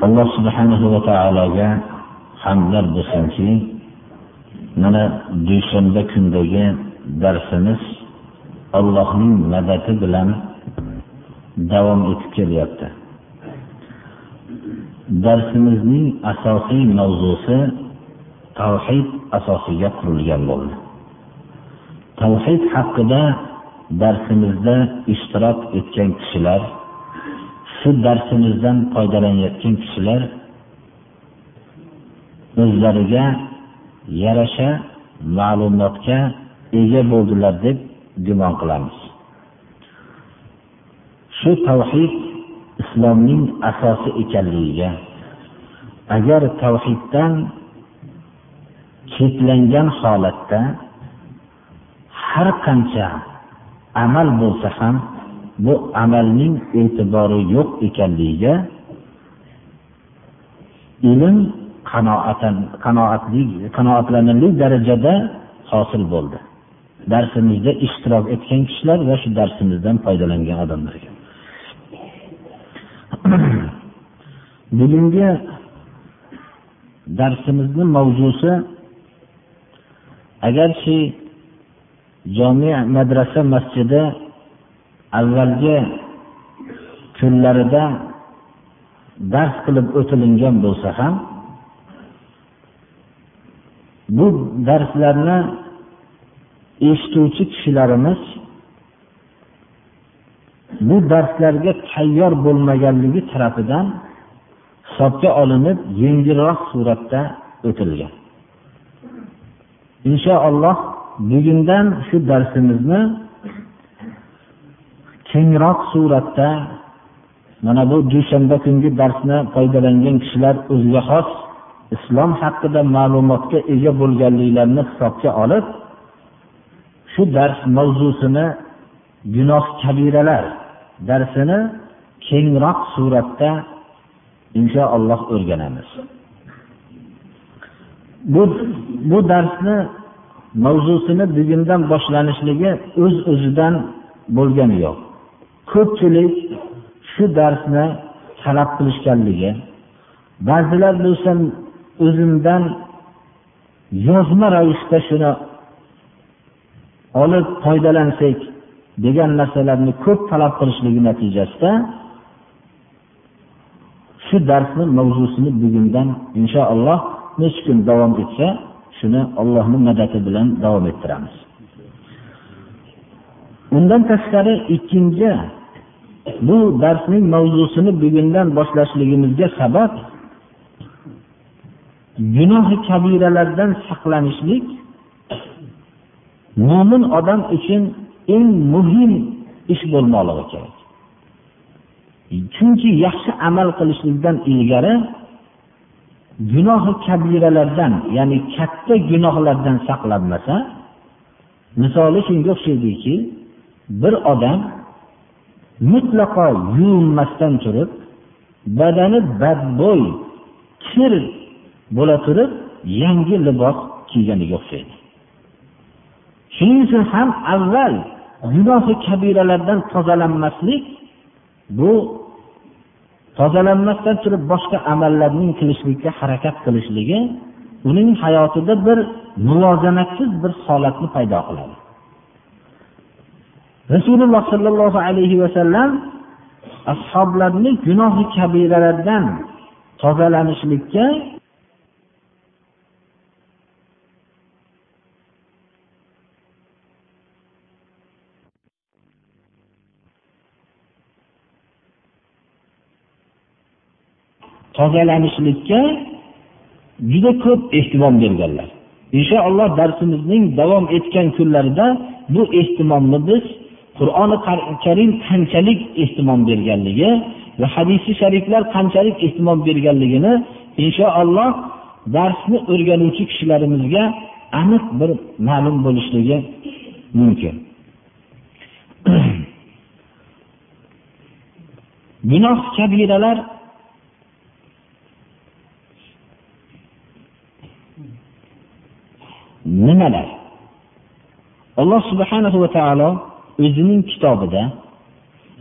alloh subhanahu va taologa hamdlar bo'lsinki mana dushanba kundagi darsimiz allohning madadi bilan davom etib kelyapti. Darsimizning asosiy mavzusi tavhid asosiga qurilgan bo'ldi. Tavhid haqida darsimizda ishtirok etgan kishilar shu darsimizdan foydalanayotgan kishilar o'zlariga yarasha ma'lumotga ega bo'ldilar deb gumon qilamiz. Shu tavhid islomning asosi ekanligiga agar tavhiddan cheklangan holatda har qancha amal bo'lsa ham bu amalning e'tibori yo'q ekanligiga ilm qanoatlanarli darajada hosil bo'ldi. Darsimizda ishtirok etgan kishilar va shu darsimizdan foydalangan odamlarga bugungi darsimizni mavzusi agarchi jami madrasa masjidi avvalgi kunlarida dars qilib o'tilingan bo'lsa ham bu darslarni eshituvchi kishilarimiz bu darslarga tayyor bo'lmaganligi tarafidan hisobga olinib yengilroq suratda o'tilgan. Inshaalloh bugundan shu darsimizni kengroq suratda mana bu dushanba kungi darsni foydalangan kishilar o'ziga xos islom haqida ma'lumotga ega bo'lganliklarini hisobga olib shu dars mavzusini gunoh kabiralar darsini kengroq suratda inshaalloh o'rganamiz. Bu bu darsni mavzusini bugundan boshlanishligi o'z öz o'zidan bo'lgani yo'q. Ko'pchilik shu darsni talab qilishganligi ba'zilar bo'lsa o'zimdan yozma ravishda shuni olib foydalansak degan narsalarni ko'p talab qilishligi natijasida shu darsni mavzusini bugundan inshaalloh necha kun davom etsa shuni allohni madadi bilan davom ettiramiz. Undan tashqari ikkinchi bu darsning mavzusini bugundan boshlashligimizga sabab gunohi kabiralardan saqlanishlik mo'min odam uchun eng muhim ish bo'lmoqligi kerak. Chunki yaxshi amal qilishlikdan ilgari gunohi kabiralardan ya'ni katta gunohlardan saqlanmasa misoli shunga o'xshaydiki bir odam mutlaqo yuvinmasdan turib badani badbo'y kir bo'la turib yangi libos kiyganiga o'xshaydi. Shuning uchun ham avval gunohi kabiralardan tozalanmaslik bu tozalanmasdan turib boshqa amallarning qilishlikka harakat qilishligi uning hayotida bir muvozanatsiz bir holatni paydo qiladi. Rasululloh sollallohu alayhi vasallam ashoblarni gunohi kabiralardan tozalanishlikka tozalanishlikka juda ko'p ehtimom berganlar. Inshaalloh darsimizning davom etgan kunlarida bu ehtimomni biz qur'oni karim qanchalik ehtimom berganligi va hadisi shariflar qanchalik ehtimom berganligini inshaalloh darsni o'rganuvchi kishilarimizga aniq bir ma'lum bo'lishligi mumkin. Gunoh kabiralar nimalar? Alloh subhanahu va taolo o'zining kitobida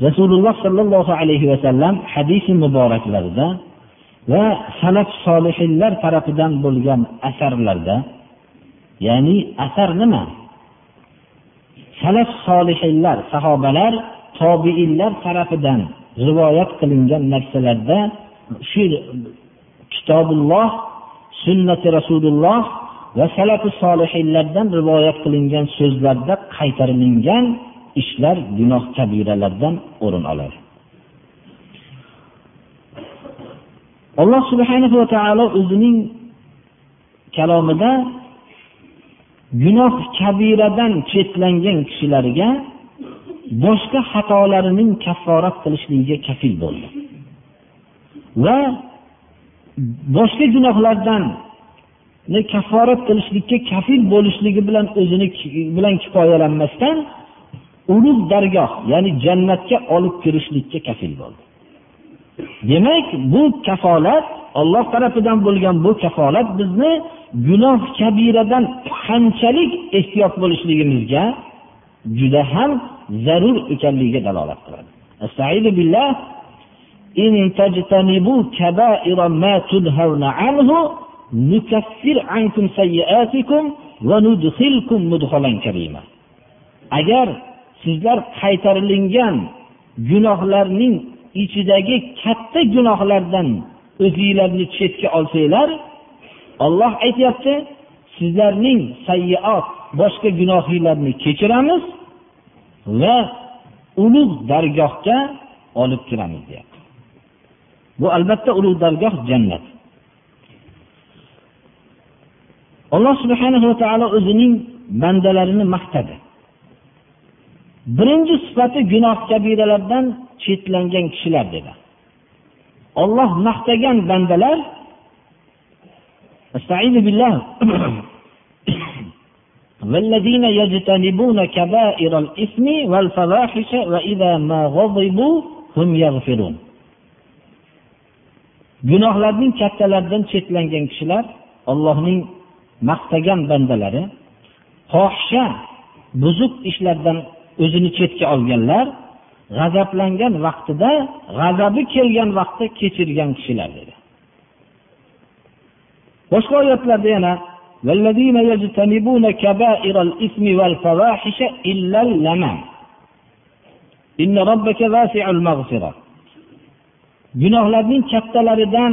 rasululloh sollallohu alayhi vasallam hadisi muboraklarida va salaf solihinlar tarafidan bo'lgan asarlarda ya'ni asar nima? Salaf solihinlar sahobalar tobiinlar tarafidan rivoyat qilingan narsalarda shu kitobulloh sunnati rasululloh va salafi solihinlardan rivoyat qilingan so'zlarda qaytarilingan ishlar gunoh kabiralardan o'rin oladi alloh subhanahu va taolo o'zining kalomida gunoh kabiradan chetlangan kishilarga boshqa xatolarining kafforat qilishligiga kafil bo'ldi. Va boshqa gunohlardan kafforat qilishlikka kafil bo'lishligi bilan o'zini bilan kifoyalanmasdan ulug' dargoh ya'ni jannatga olib kirishlikka kafil bo'ldi demak bu kafolat olloh tarafidan bo'lgan bu kafolat bizni gunoh kabiradan qanchalik ehtiyot bo'lishligimizga juda ham zarur ekanligiga dalolat qiladi إن تجتنبوا كبائر ما تنهون عنه نكفر عنكم سيئاتكم وندخلكم مدخلا كريما agar sizlar qaytarilingan gunohlarning ichidagi katta gunohlardan o'zinglarni chetga olsanglar olloh aytyapti sizlarning sayyiot boshqa gunohinglarni kechiramiz va ulug' dargohga olib kiramiz deyapti. Bu albatta ulug' dargoh jannat. Alloh subhanahu va taolo o'zining bandalarini maqtadi. birinchi sifati gunoh kabiralardan chetlangan kishilar dedi olloh maqtagan bandalar والذين يجتنبون كبائر الإثم والفواحش وإذا ما غضبوا هم يغفرون gunohlarning kattalaridan chetlangan kishilar ollohning maqtagan bandalari fohisha buzuq ishlardan o'zini chetga olganlar g'azablangan vaqtida g'azabi kelgan vaqtda kechirgan kishilar dedi boshqa oyatlarda yana والذين يجتنبون كبائر الإثم والفواحش إلا اللمم إن ربك واسع المغفرة gunohlarning kattalaridan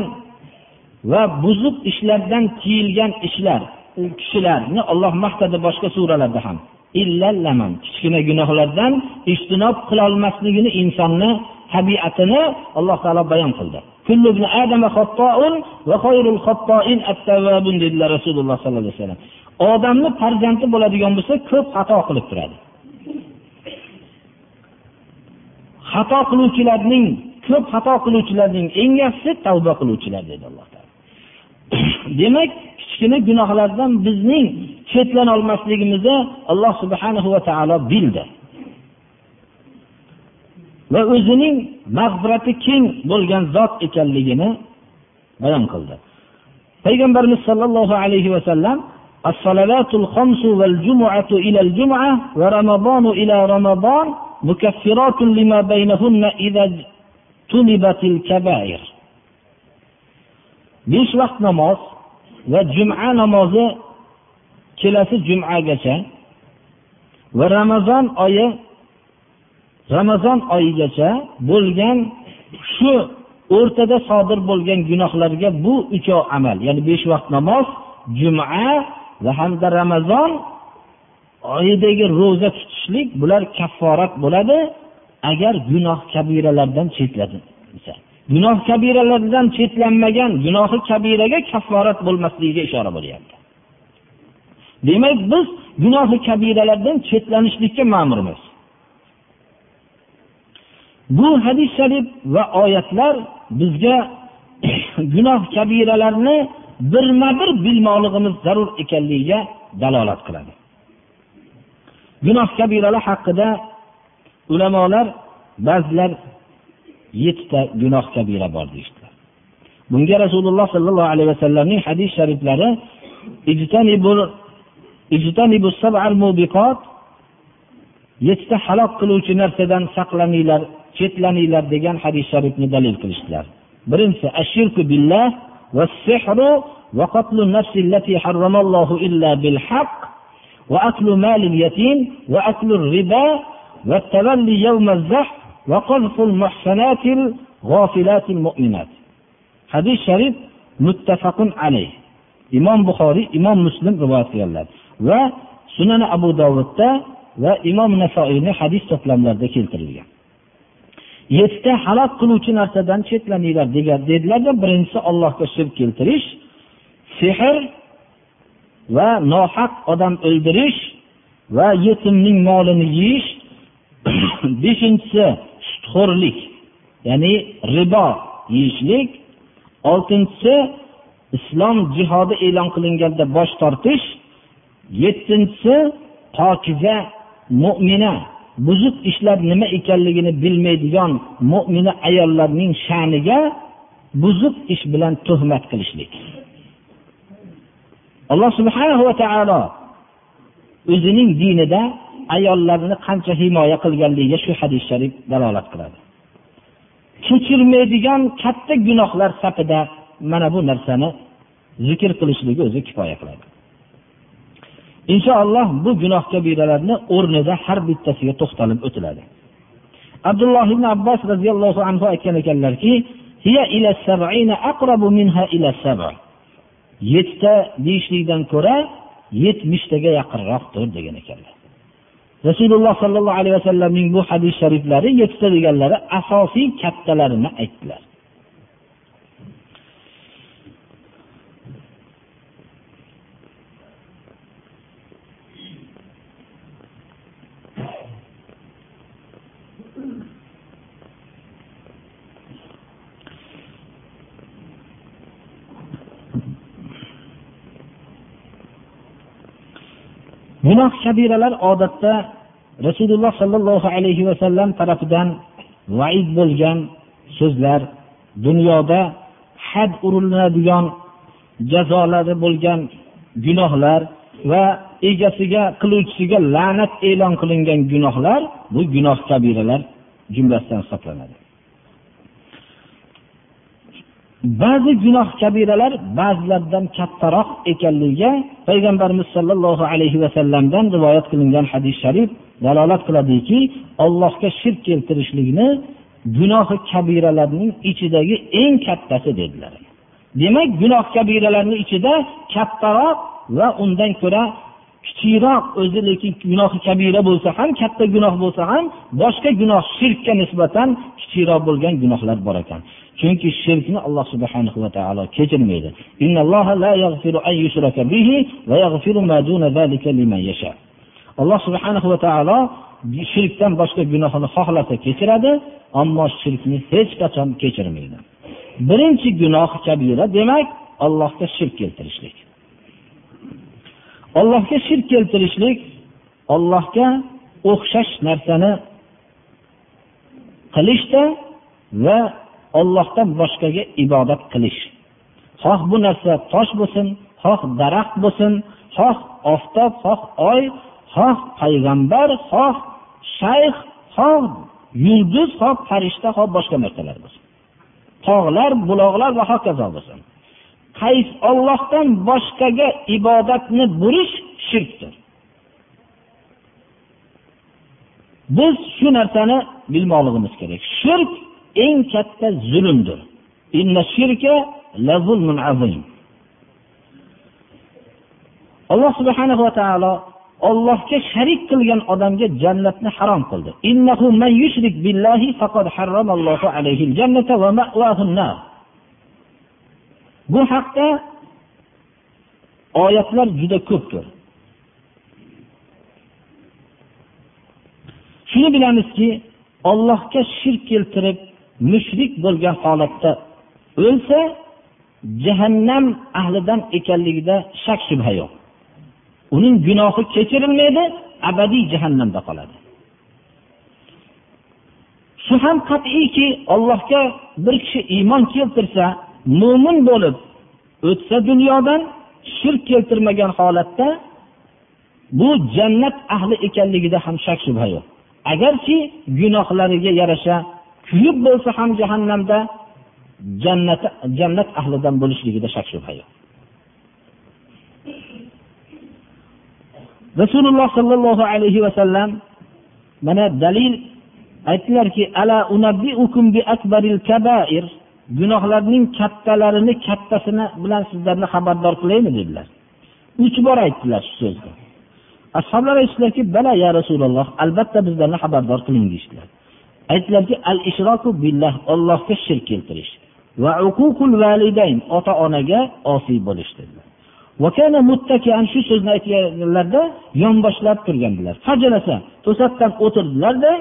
va buzuq ishlardan tiyilgan ishlar kishilarni olloh maqtadi boshqa suralarda ham Illallaman kichkina gunohlardan ijtinob qilolmasligini insonni tabiatini alloh taolo bayon qildi. Dedilar rasululloh sollallohu alayhi vasallam. Odamni farzandi bo'ladigan bo'lsa ko'p xato qilib turadi. Xato qiluvchilarning ko'p xato qiluvchilarning eng yaxshisi tavba qiluvchilar dedi alloh taolo. Demak kichkina gunohlardan bizning chetlanolmasligimizni alloh subhanahu va taolo bildi va o'zining mag'firati keng bo'lgan zot ekanligini bayon qildi payg'ambarimiz sollallohu alayhi vasallam الصلوات الخمس والجمعة إلى الجمعة ورمضان إلى رمضان مكفرات لما بينهن إذا اجتنبت الكبائر besh vaqt namoz va juma namozi kelasi jumagacha va ramazon oyi ramazon oyigacha bo'lgan shu o'rtada sodir bo'lgan gunohlarga bu uchov amal ya'ni besh vaqt namoz juma va hamda ramazon oyidagi ro'za tutishlik bular kafforat bo'ladi agar gunoh kabiralardan chetladi gunoh kabiralardan chetlanmagan gunohi kabiraga kafforat bo'lmasligiga ishora bo'lyapti. Demak biz gunohi kabiralardan chetlanishlikka ma'murmiz. Bu hadis sharif va oyatlar bizga gunoh kabiralarni birma bir bilmoqligimiz zarur ekanligiga dalolat qiladi. Gunoh kabiralar haqida ulamolar ba'zilar yettita gunoh kabira bor deyishdilar. Bunga rasululloh sollallohu alayhi vasallamning hadis shariflari yettita halok qiluvchi narsadan saqlaninglar chetlaninglar degan hadis sharifni dalil qilishdilar birinchisi ashirku billah va sihru va qatlu nafsi allati harramallohu illa bil haqq va aklu malil yatim va aklu riba va tavalli yawmaz zah va qazful muhsanatil g'ofilatil mu'minat hadis sharif muttafaqun alayh imom buxoriy imom muslim rivoyat qilganlar va sunan abu dovudda va imom nasoiyni hadis to'plamlarida keltirilgan. Yettita halok qiluvchi narsadan chetlaninglar degan dedilarda birinchisi allohga shirk keltirish sehr va nohaq odam o'ldirish va yetimning molini yeyish. Beshinchisi sutxo'rlik ya'ni ribo yeyishlik. Oltinchisi islom jihodi e'lon qilinganda bosh tortish. Yettinchisi pokiza mo'mina buzuq ishlar nima ekanligini bilmaydigan mo'mina ayollarning sha'niga buzuq ish bilan tuhmat qilishlik. Alloh subhanahu va taolo o'zining dinida ayollarni qancha himoya qilganligiga shu hadis sharif dalolat qiladi. Kechirmaydigan katta gunohlar safida mana bu narsani zikr qilishligi o'zi kifoya qiladi. Inshaalloh bu gunoh kabiralarni o'rnida har bittasiga to'xtalib o'tiladi. Abdulloh ibn abbos roziyallohu anhu aytgan ekanlarki yettita deyishlikdan ko'ra yetmishtaga yaqinroqdir degan ekanlar. Rasululloh sollallohu alayhi vasallamning bu hadis shariflari yettita deganlari asosiy kattalarini aytdilar. Gunoh kabiralar odatda rasululloh sollallohu alayhi vasallam tarafidan vaid bo'lgan so'zlar dunyoda had uriladigan jazolari bo'lgan gunohlar va egasiga qiluvchisiga la'nat e'lon qilingan gunohlar bu gunoh kabiralar jumlasidan hisoblanadi. Ba'zi gunoh kabiralar ba'zilaridan kattaroq ekanligiga payg'ambarimiz sollallohu alayhi vasallamdan rivoyat qilingan hadis sharif dalolat qiladiki allohga shirk keltirishlikni gunohi kabiralarning ichidagi eng kattasi dedilar. Demak gunoh kabiralarni ichida kattaroq va undan ko'ra kichikroq o'zi lekin gunohi kabira bo'lsa ham katta gunoh bo'lsa ham boshqa gunoh shirkka nisbatan kichikroq bo'lgan gunohlar bor ekan. Chunki shirkni alloh subhanahu va taolo kechirmaydi. Alloh subhanahu va taolo shirkdan boshqa gunohni xohlasa kechiradi ammo shirkni hech qachon kechirmaydi. Birinchi gunoh kabira demak allohga shirk keltirishlik. Allohga shirk keltirishlik ollohga o'xshash narsani qilishda va ollohdan boshqaga ibodat qilish. Xoh bu narsa tosh bo'lsin xoh daraxt bo'lsin xoh oftob xoh oy xoh payg'ambar xoh shayx xoh yulduz xoh farishta xoh boshqa narsalar bo'lsin. Tog'lar buloqlar va hokazo bo'lsin. Qaysi ollohdan boshqaga ibodatni burish shirkdir. Biz shu narsani bilmoqligimiz kerak. Shirk eng katta zulmdir. Alloh subhanahu va taolo ollohga sharik qilgan odamga jannatni harom qildi. Bu haqda oyatlar juda ko'pdir. Shuni bilamizki ollohga shirk keltirib mushrik bo'lgan holatda o'lsa jahannam ahlidan ekanligida shak shubha yo'q. Uning gunohi kechirilmaydi abadiy jahannamda qoladi. Shu ham qat'iyki ollohga bir kishi iymon keltirsa mo'min bo'lib o'tsa dunyodan shirk keltirmagan holatda bu jannat ahli ekanligida ham shak shubha yo'q. Agarki gunohlariga yarasha kuyib bo'lsa ham jahannamda jannat jannat ahlidan bo'lishligida shak shubha yo'q. Rasululloh sollallohu alayhi vasallam mana dalil aytdilarki gunohlarning kattalarini kattasini bilan sizlarni xabardor qilaymi dedilar. Uch bor aytdilar shu so'zni ashoblar aytishdilarki bala ya rasululloh albatta bizlarni xabardor qiling deyishdilar. Aytdilarki al ishroku billah ollohga shirk keltirish va uququl validayn ota onaga osiy bo'lish dedilar. Shu so'zni aytganlarida yonboshlab turgandilar. To'satdan o'tirdilarda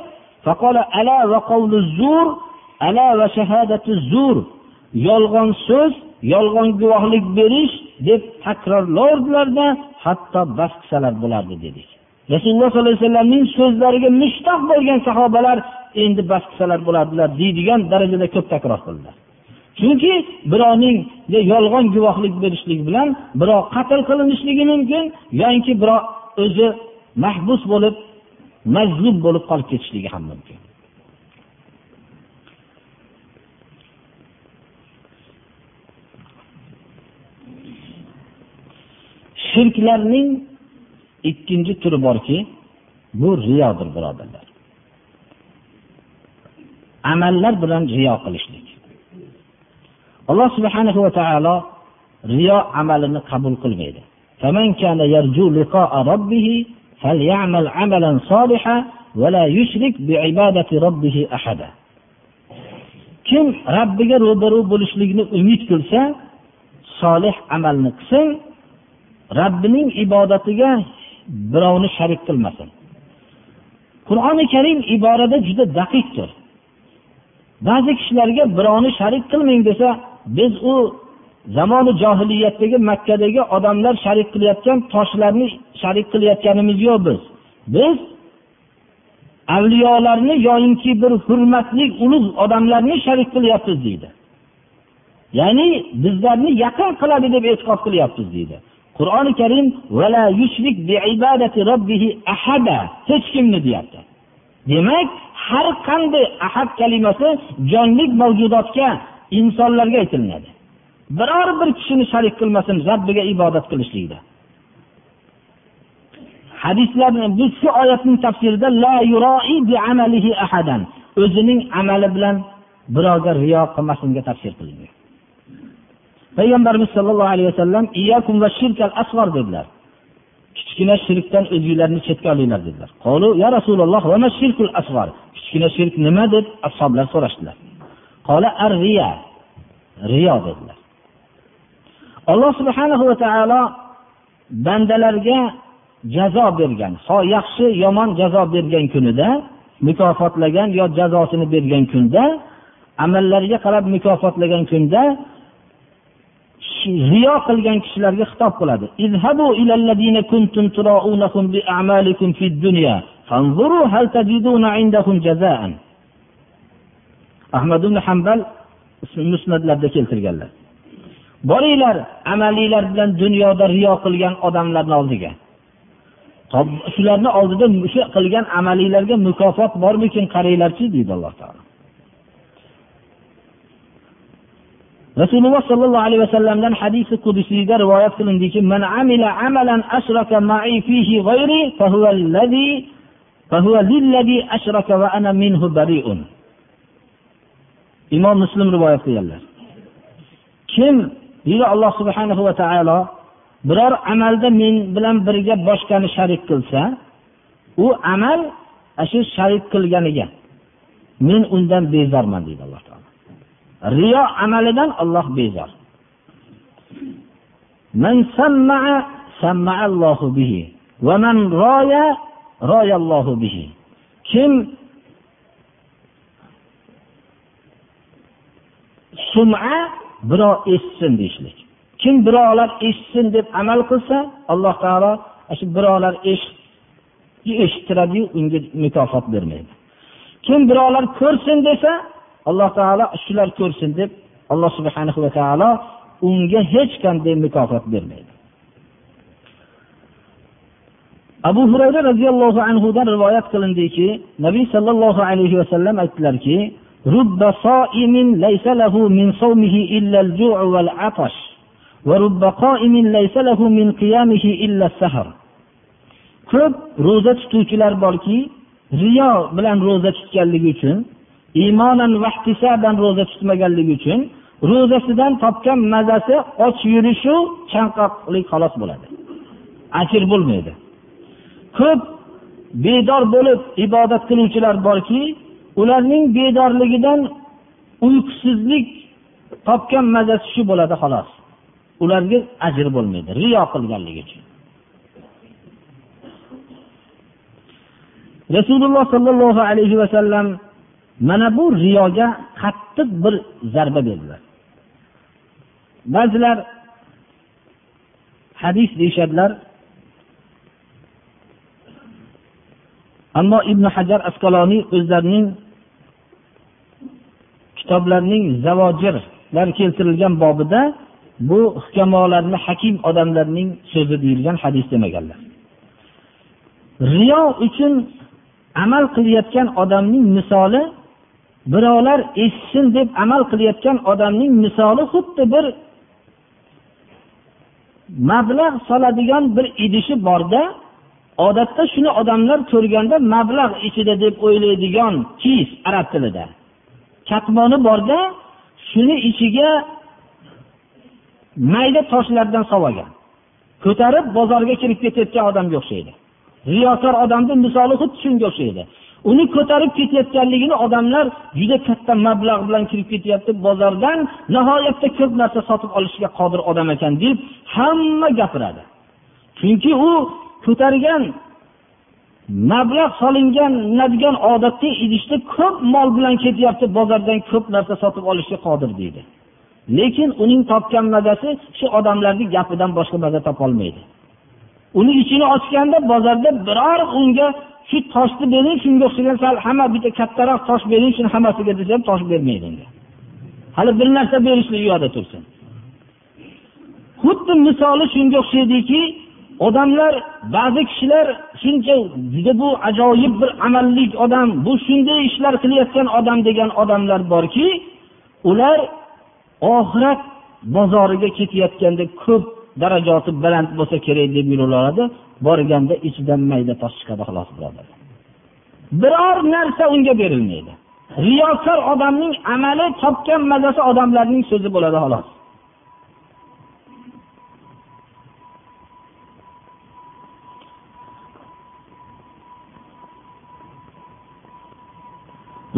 yolg'on so'z yolg'on guvohlik berish deb takrorlardilarda hatto bas qilsalar bo'lardi dedik. Rasululloh sollallohu alayhi vasallamning so'zlariga mushtoq bo'lgan sahobalar endi bas qilsalar bo'lardilar deydigan darajada ko'p takror qildilar. Chunki birovning yolg'on guvohlik berishlik bilan birov qatl qilinishligi mumkin yoki birov o'zi mahbus bo'lib mazlum bo'lib qolib ketishligi ham mumkin. shirklarning ikkinchi turi borki bu riyodir birodarlar amallar bilan riyo qilishlik alloh subhanahu va taolo riyo amalini qabul qilmaydi فمن كان يرجو لقاء ربه فليعمل عملا صالحا ولا يشرك بعبادة ربه أحدا kim robbiga ro'baru bo'lishlikni umid qilsa solih amalni qilsin robbining ibodatiga birovni sharik qilmasin. Qur'oni karim iborada juda daqiqdir. Ba'zi kishilarga birovni sharik qilmang desa biz u zamoni johiliyatdagi makkadagi odamlar sharik qilayotgan toshlarni sharik qilayotganimiz yo'q biz. Biz avliyolarni yoyinki bir hurmatli ulug' odamlarni sharik qilyapmiz deydi. Ya'ni bizlarni yaqin qiladi deb e'tiqod qilyapmiz deydi. Qur'oni karim hech kimni deyapti. Demak har qanday ahad kalimasi jonli mavjudotga insonlarga aytilinadi. Biror bir kishini sharik qilmasin robbiga ibodat qilishlikda. Hadislarni biz shu oyatning tafsirida la bi amalihi ahadan. O'zining amali bilan birovga riyo qilmasinga tafsir qilingan. Payg'ambarimiz sollallohu alayhi vasallam asg'ar dedilar. Kichkina shirkdan o'zinglarni chetga olinglar dedilar. Ya rasululloh kichkina shirk nima deb ashoblar so'rashdilar. Riyo dedilar. Alloh subhanahu va taolo bandalarga jazo bergan ho yaxshi yomon jazo bergan kunida mukofotlagan yo jazosini bergan kunda amallariga qarab mukofotlagan kunda riyo qilgan kishilarga xitob qiladi. Ahmad ibn hambal musnatlarda keltirganlar. Boringlar amaliylar bilan dunyoda riyo qilgan odamlarni oldiga. Shularni oldida shu qilgan amaliylarga mukofot bormikin qaranglarchi? deydi alloh taolo. Rasululloh sollallohu alayhi vasallamdan hadisi qudusiyda rivoyat qilindiki man amila amalan ashraka ma'i fihi g'ayri fahuva alladhi fahuva lilladhi ashraka va ana minhu bari'un. Imom muslim rivoyat qilganlar. Kim deydi alloh subhanahu va taolo biror amalda men bilan birga boshqani sharik qilsa u amal shu sharik qilganiga men undan bezorman deydi alloh taolo. riyo amalidan olloh bezor. Man bihi. Va man bihi. Kim suma birov eshitsin deyishlik. Kim birovlar eshitsin deb amal qilsa alloh taolo shu birovlar eshittiradiyu unga mukofot bermaydi. Kim birovlar ko'rsin desa alloh taolo shular ko'rsin deb alloh subhana va taolo unga hech qanday mukofot bermaydi abu hurayra roziyallohu anhudan rivoyat qilindiki nabiy sollallohu alayhi vasallam aytdilarki رب صائم ليس له من صومه إلا الجوع والعطش ورب قائم ليس له من قيامه إلا السهر ko'p ro'za tutuvchilar borki riyo bilan ro'za tutganligi uchun iymonan vahtisaban ro'za tutmaganligi uchun ro'zasidan topgan mazasi och yurishu chanqoqlik xolos bo'ladi. Ajr bo'lmaydi. Ko'p bedor bo'lib ibodat qiluvchilar borki ularning bedorligidan uyqusizlik topgan mazasi shu bo'ladi xolos. Ularga ajr bo'lmaydi riyo qilganligi uchun. Rasululloh sollallohu alayhi vasallam mana bu riyoga qattiq bir zarba berdilar. Ba'zilar hadis deyishadilar. Ammo ibn hajar asqaloniy o'zlarining kitoblarining zavojirlar keltirilgan bobida bu hukamolarni hakim odamlarning so'zi deyilgan hadis demaganlar. Riyo uchun amal qilayotgan odamning misoli birovlar eshitsin deb amal qilayotgan odamning misoli xuddi bir mablag' soladigan bir idishi borda odatda shuni odamlar ko'rganda mablag' ichida deb o'ylaydigan kis arab tilida. Katmoni borda shuni ichiga mayda toshlardan solgan ko'tarib bozorga kirib ketayotgan odamga o'xshaydi. Riyokor odamni misoli xuddi shunga o'xshaydi. Uni ko'tarib ketayotganligini odamlar juda katta mablag' bilan kirib ketyapti bozordan nihoyatda ko'p narsa sotib olishga qodir odam ekan deb hamma gapiradi. Chunki u ko'targan mablag' solingan odatda idishda ko'p mol bilan ketyapti bozordan ko'p narsa sotib olishga qodir deydi. Lekin uning topgan mazasi shu odamlarni gapidan boshqa maza topolmaydi. Uni ichini ochganda bozorda biror unga shu toshni bering shunga o'xshagan sal hamma bitta kattaroq tosh bering shuni hammasiga desa ham tosh bermaydi unga hali bir narsa berishlik u yoqda tursin. Xuddi misoli shunga o'xshaydiki odamlar ba'zi kishilar shuncha juda bu ajoyib bir amallik odam bu shunday ishlar qilayotgan odam degan odamlar borki ular oxirat bozoriga ketayotganda ko'p darajasi baland bo'lsa kerak deb yuraveradi borganda ichidan mayda tosh chiqadi xolos birodarlar biror narsa unga berilmaydi. Riyokor odamning amali topgan mazasi odamlarning so'zi bo'ladi xolos.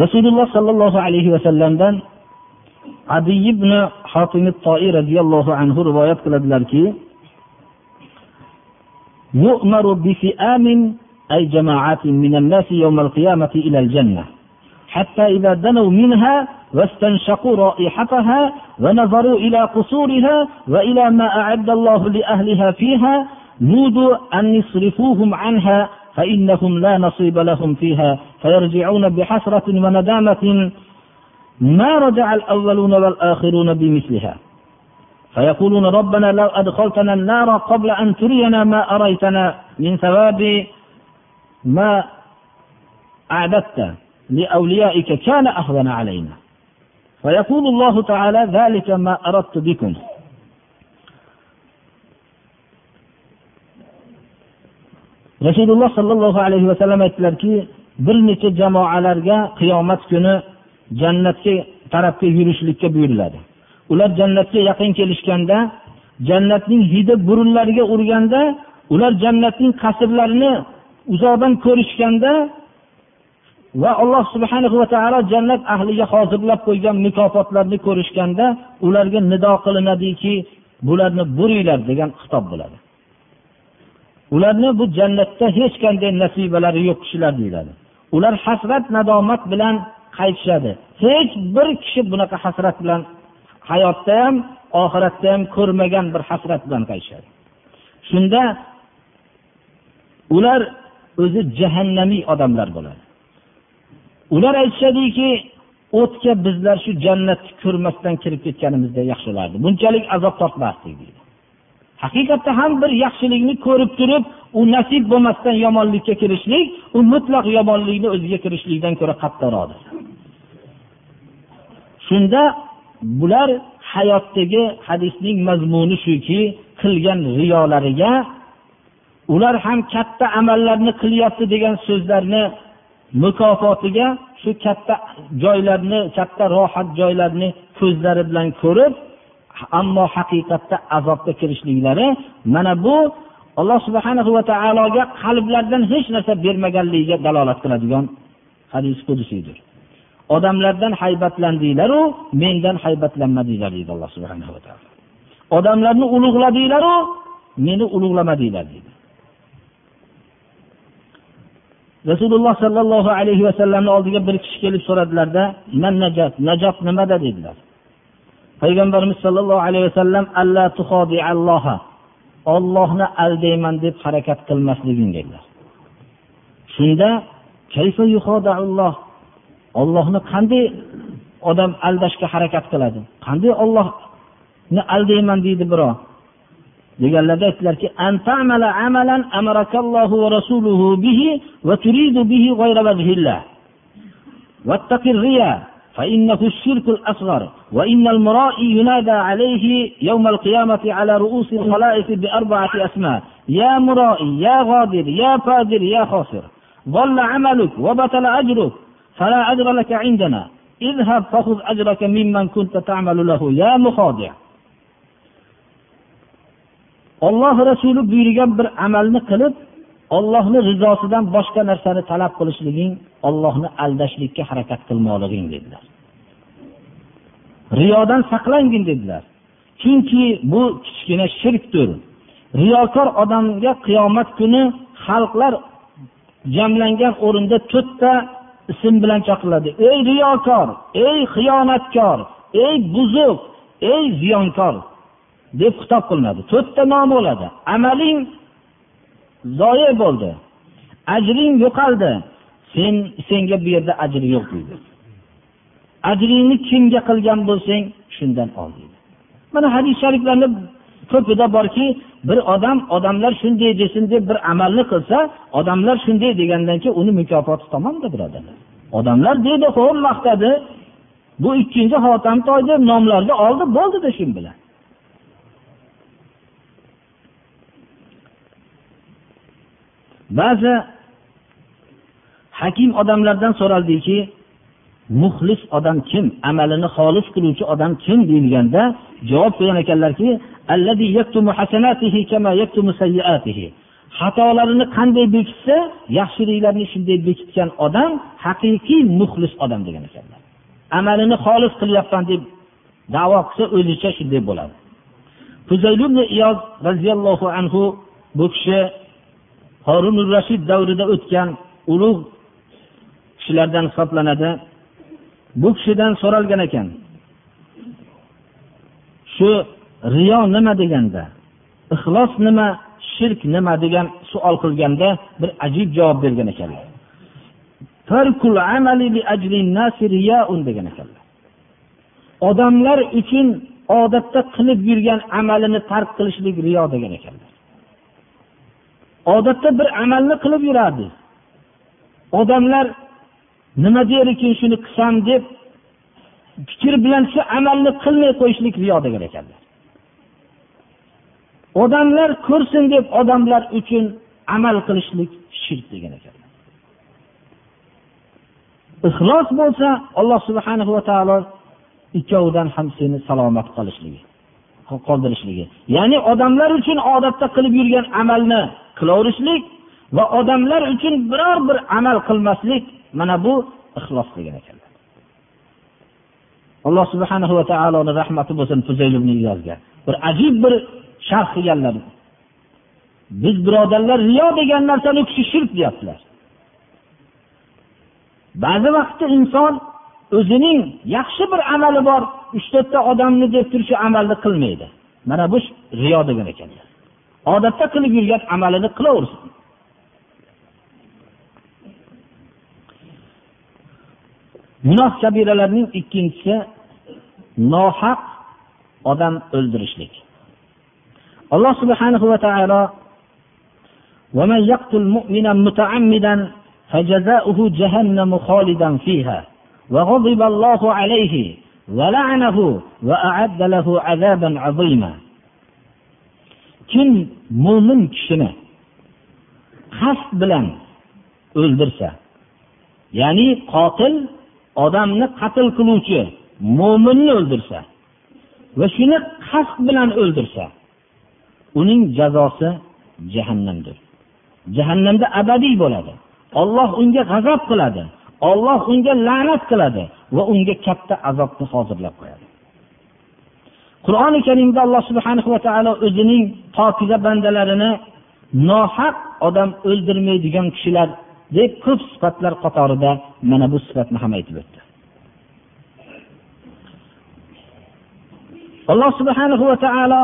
Rasululloh sollallohu alayhi vasallamdan adiy ibn hotimi toi roziyallohu anhu rivoyat qiladilarki يؤمر بفئام أي جماعات من الناس يوم القيامة إلى الجنة. حتى إذا دنوا منها واستنشقوا رائحتها ونظروا إلى قصورها وإلى ما أعد الله لأهلها فيها نودوا أن يصرفوهم عنها فإنهم لا نصيب لهم فيها. فيرجعون بحسرة وندامة ما رجع الأولون والآخرون بمثلها. فيقولون ربنا لو أدخلتنا النار قبل أن ترينا ما أريتنا من ثواب ما أعددت لأوليائك كان أهون علينا فيقول الله تعالى ذلك ما أردت بكم rasululloh sollallohu alayhi vasallam aytdilarki bir necha jamoalarga qiyomat kuni jannatga tarafga yurishlikka buyuriladi Ular jannatga yaqin kelishganda jannatning hidi burunlariga urganda ular jannatning qasrlarini uzoqdan ko'rishganda va alloh subhana va taolo jannat ahliga hozirlab qo'ygan mukofotlarni ko'rishganda ularga nido qilinadiki bularni buringlar degan xitob bo'ladi. Ularni bu jannatda hech qanday nasibalari yo'q kishilar deyiladi. Ular hasrat nadomat bilan qaytishadi. Hech bir kishi bunaqa hasrat bilan hayotda ham oxiratda ham ko'rmagan bir hasrat bilan qaytishadi. Shunda ular o'zi jahannamiy odamlar bo'ladi. Ular aytishadiki o'tga bizlar shu jannatni ko'rmasdan kirib ketganimizda yaxshi bo'lardi. Bunchalik azob tortmasdik deydi. Haqiqatda ham bir yaxshilikni ko'rib turib u nasib bo'lmasdan yomonlikka kirishlik u mutlaq yomonlikni o'ziga kirishlikdan ko'ra qattiqroqdir. Shunda bular hayotdagi hadisning mazmuni shuki qilgan riyolariga ular ham katta amallarni qilyapti degan so'zlarni mukofotiga shu katta joylarni katta rohat joylarni ko'zlari bilan ko'rib ammo haqiqatda azobga kirishliklari mana bu alloh subhana va taologa qalblardan hech narsa bermaganligiga dalolat qiladigan hadis qudusiydir odamlardan haybatlandinglaru mendan haybatlanmadinglar deydi alloh subhanahu va taolo. Odamlarni ulug'ladinglaru meni ulug'lamadinglar deydi. Rasululloh sollallohu alayhi vasallamni oldiga bir kishi kelib so'radilarda najot najot nimada? dedilar. Payg'ambarimiz sollallohu alayhi vasallam alla ollohni aldayman deb harakat qilmasliging dedilar. Shunda kayfa ollohni qanday odam aldashga harakat qiladi? Qanday ollohni aldayman deydi birov. Deganlarda aytdilarki فإنه الشرك الأصغر وإن المرائي ينادى عليه يوم القيامة على رؤوس الخلائق بأربعة أسماء يا مرائي يا غادر يا فاجر يا خاسر ضل عملك وبطل أجرك فلا أجر لك عندنا اذهب فخذ أجرك ممن كنت تعمل له يا مخادع olloh rasuli buyurgan bir amalni qilib ollohni rizosidan boshqa narsani talab qilishliging ollohni aldashlikka harakat qilmoqliging dedilar riyodan saqlangin dedilar chunki bu kichkina shirkdir riyokor odamga qiyomat kuni xalqlar jamlangan o'rinda to'rtta ism bilan chaqiriladi ey riyokor ey xiyonatkor ey buzuq ey ziyonkor deb xitob qilinadi. To'rtta nom bo'ladi. Amaling zoye bo'ldi. Ajring yo'qoldi. Sen senga bu yerda ajr yo'q deydi. Ajringni kimga qilgan bo'lsang shundan ol deydi. Mana hadis shariflarni ko'pida borki bir odam odamlar shunday desin deb bir amalni qilsa odamlar shunday degandan keyin uni mukofoti tomonda birodarlar odamlar deydi ho'p maqtadi. Bu ikkinchi hotamtoy deb nomlarni oldi bo'ldida shu bilan. Ba'zi hakim odamlardan so'raldiki muxlis odam kim? Amalini xolis qiluvchi odam kim deyilganda javob bergan ekanlarki xatolarini qanday bekitsa yaxshiliklarini shunday bekitgan odam haqiqiy muxlis odam degan ekanlar. Amalini xolis qilyapman deb davo qilsa o'zicha shunday bo'ladi. Iyoz roziyallohu anhu bu kishi horun rashid davrida o'tgan ulug' kishilardan hisoblanadi. Bu kishidan so'ralgan ekan shu riyo nima deganda ixlos nima shirk nima degan savol qilganda bir ajib javob bergan ekanlar. Degan ekanlar. Odamlar uchun odatda qilib yurgan amalini tark qilishlik riyo degan ekanlar. Odatda bir amalni qilib yurardi odamlar nima der ekan shuni qilsam deb fikr bilan shu amalni qilmay qo'yishlik riyo degan ekanlar. Odamlar ko'rsin deb odamlar uchun amal qilishlik shirk degan ekanlar ixlos bo'lsa alloh subhana va taolo ikkovidan ham seni salomat qolishligi qoldirishligi. Ya'ni odamlar uchun odatda qilib yurgan amalni qilaverishlik va odamlar uchun biror bir amal qilmaslik mana bu ixlos degan ekanlar alloh subhana va taoloni rahmati bo'lsin bir ajib bir sharh qilganlar. Biz birodarlar riyo degan narsani u kishi shirk deyaptilar. Ba'zi vaqtda inson o'zining yaxshi bir amali bor uch to'rtta odamni deb turib shu amalni qilmaydi. Mana bu riyo degan ekanlar. Odatda qilib yurgan amalini qilaversin. Gunoh kabiralarning ikkinchisi nohaq odam o'ldirishlik. alloh subhanahu va taolo ومن يقتل مؤمنا متعمدا فجزاؤه جهنم خالدا فيها وغضب الله عليه ولعنه وأعد له عذابا عظيما kim mo'min kishini qasd bilan o'ldirsa ya'ni qotil odamni qatl qiluvchi mo'minni o'ldirsa va shuni qasd bilan o'ldirsa uning jazosi jahannamdir. Jahannamda abadiy bo'ladi. Olloh unga g'azab qiladi. Olloh unga la'nat qiladi va unga katta azobni hozirlab qo'yadi. Qur'oni karimda alloh subhana va taolo o'zining pokiza bandalarini nohaq odam o'ldirmaydigan kishilar deb ko'p sifatlar qatorida mana bu sifatni ham aytib o'tdi. Alloh subhanahu va taolo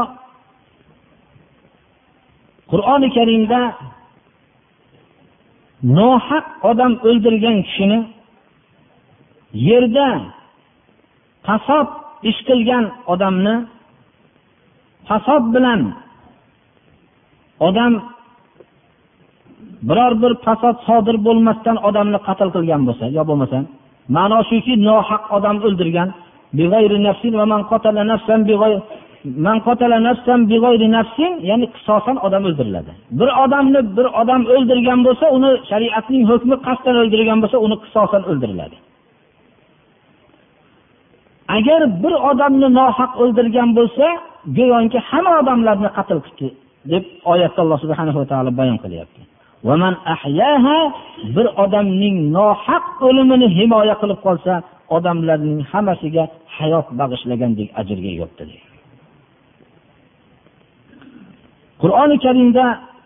qur'oni karimda nohaq odam o'ldirgan kishini yerda qasob ish qilgan odamni qasob bilan odam biror bir fasod sodir bo'lmasdan odamni qatl qilgan bo'lsa yo bo'lmasa ma'no shuki nohaq odam o'ldirgan. Ya'ni qisosan odam o'ldiriladi. Bir odamni bir odam o'ldirgan bo'lsa uni shariatning hukmi qasddan o'ldirgan bo'lsa uni qisosan o'ldiriladi. Agar bir odamni nohaq o'ldirgan bo'lsa go'yoki hamma odamlarni qatl qildi deb oyatda alloh subhanahu va taolo bayon qilyapti. Bir odamning nohaq o'limini himoya qilib qolsa odamlarning hammasiga hayot bag'ishlagandek ajrga ega bo'libdi qur'oni karimda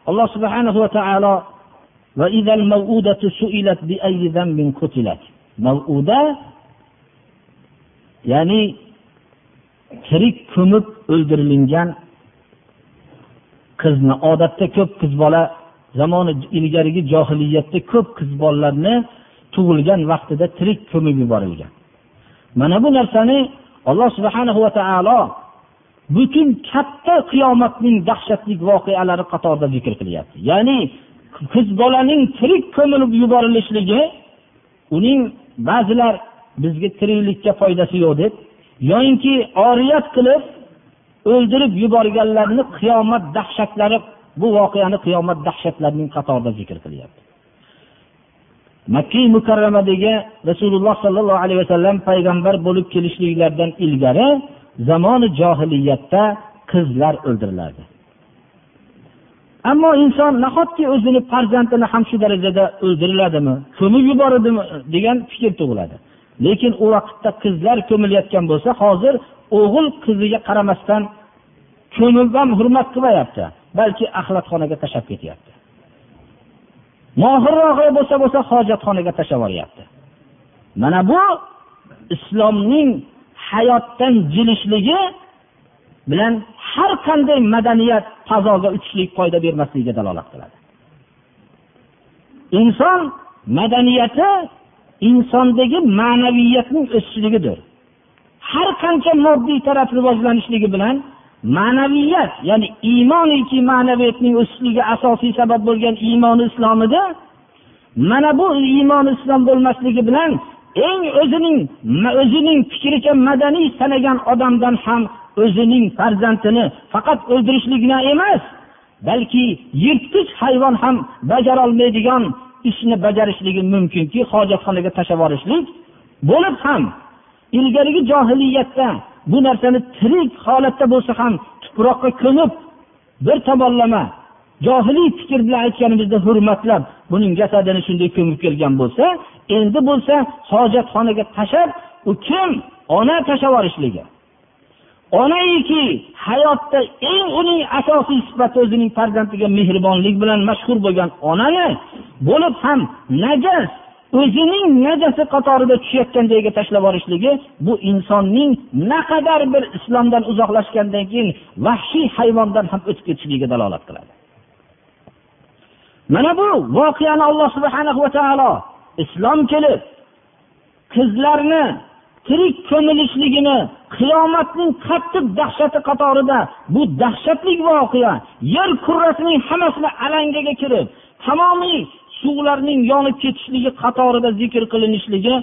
alloh subhanahu va taolo mavuda ya'ni tirik ko'mib o'ldirilingan qizni odatda ko'p qiz bola zamoni ilgarigi johiliyatda ko'p qiz bolalarni tug'ilgan vaqtida tirik ko'mib yuborilgan. Mana bu narsani alloh subhana va taolo butun katta qiyomatning dahshatli voqealari qatorida zikr qilyapti ya'ni qiz bolaning tirik ko'milib yuborilishligi uning ba'zilar bizga tiriklikka foydasi yo'q deb yoyinki oriyat qilib o'ldirib yuborganlarni qiyomat dahshatlari bu voqeani qiyomat dahshatlarining qatorida zikr qilyapti. Makki mukarramadagi rasululloh sollallohu alayhi vasallam payg'ambar bo'lib kelishliklaridan ilgari zamoni johiliyatda qizlar o'ldirilardi ammo inson nahotki o'zini farzandini ham shu darajada o'ldiriladimi ko'mib yuboradimi degan fikr tug'iladi. Lekin u vaqtda qizlar ko'milayotgan bo'lsa hozir o'g'il qiziga qaramasdan ko'mib ham hurmat qilmayapti balki axlatxonaga tashlab ketyapti. Mohirrog'i bo'lsa bo'lsa hojatxonaga tashlab yuboryapti. Mana bu islomning hayotdan jilishligi bilan har qanday madaniyat fazoga uchishlik foyda bermasligiga dalolat qiladi. Inson madaniyati insondagi ma'naviyatning o'sishligidir har qancha moddiy taraf rivojlanishligi bilan ma'naviyat ya'ni iymoniki ma'naviyatning o'sishligi asosiy sabab bo'lgan iymoni islomida mana bu iymoni islom bo'lmasligi bilan eng o'zining o'zining fikricha madaniy sanagan odamdan ham o'zining farzandini faqat o'ldirishlikni emas balki yirtqich hayvon ham bajarolmaydigan ishni bajarishligi mumkinki hojatxonaga tashlab yuborishlik bo'lib ham ilgarigi johiliyatda bu narsani tirik holatda bo'lsa ham tuproqqa ko'mib bir tomonlama johiliy fikr bilan aytganimizda hurmatlab buning jasadini shunday ko'mib kelgan bo'lsa endi bo'lsa hojatxonaga tashlab u kim? Ona tashlab yuborishligi onaiki hayotda eng uning asosiy sifati o'zining farzandiga mehribonlik bilan mashhur bo'lgan onani bo'lib ham najas o'zining najasi qatorida tushayotgan joyga tashlab yuborishligi bu insonning naqadar bir islomdan uzoqlashgandan keyin vahshiy hayvondan ham o'tib ketishligiga dalolat qiladi. Mana bu voqeani alloh subhana va taolo islom kelib qizlarni tirik ko'milishligini qiyomatning qattiq dahshati qatorida bu dahshatli voqea yer kurrasining hammasini alangaga kirib tamomiy suvlarning yonib ketishligi qatorida zikr qilinishligi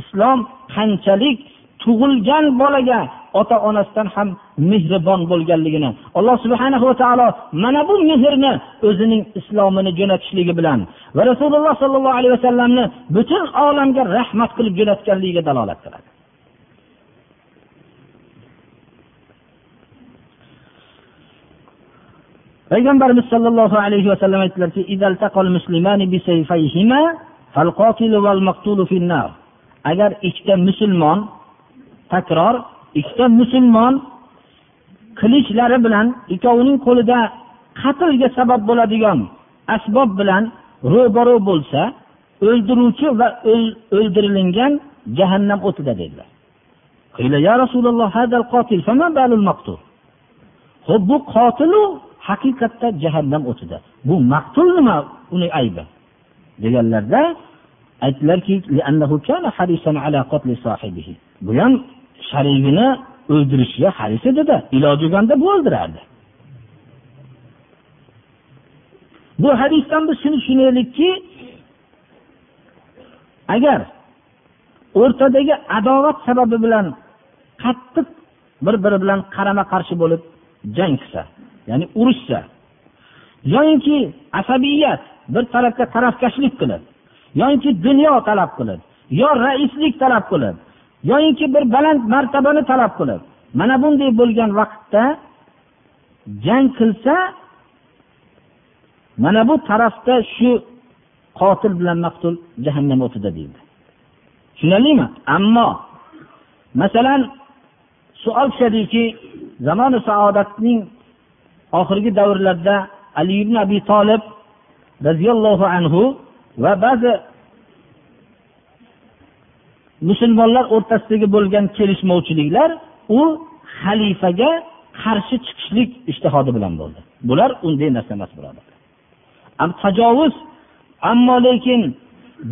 islom qanchalik tug'ilgan bolaga ota onasidan ham mehribon bo'lganligini alloh subhana va taolo mana bu mehrni o'zining islomini jo'natishligi bilan va rasululloh sollallohu alayhi vasallamni butun olamga rahmat qilib jo'natganligiga dalolat qiladi. Payg'ambarimiz sollallohu alayhi vasallam aytdilarki agar ikkita musulmon takror ikkita musulmon qilichlari bilan ikkovining qo'lida qatlga sabab bo'ladigan asbob bilan ro'baro bo'lsa o'ldiruvchi va o'ldirilgan jahannam o'tida dedilar. Ya rasululloh ho'p bu qotilu haqiqatda jahannam o'tida. Bu maqtul nima? Uni aybi. Deganlarda aytdilarki bu ham sharigini o'ldirishga haris edida. Iloji bo'lganda bu o'ldirardi. Bu hadisdan biz shuni tushunaylikki agar o'rtadagi adovat sababi bilan qattiq bir biri bilan qarama qarshi bo'lib jang qilsa ya'ni urushsa yoyinki asabiyat bir tarafga tarafkashlik qilib yoyinki dunyo talab qilib yo raislik talab qilib yoyinki bir baland martabani talab qilib mana bunday bo'lgan vaqtda jang qilsa mana bu tarafda shu qotil bilan maqtul jahannam o'tida deydi. Tushunarlimi? Ammo masalan savol tushadiki zamoni saodatning oxirgi davrlarda ali ibn abi tolib roziyallohu anhu va ba'zi musulmonlar o'rtasidagi bo'lgan kelishmovchiliklar u xalifaga qarshi chiqishlik ishtihodi bilan bo'ldi. Bular unday narsa emas birodarlar tajovuz ammo lekin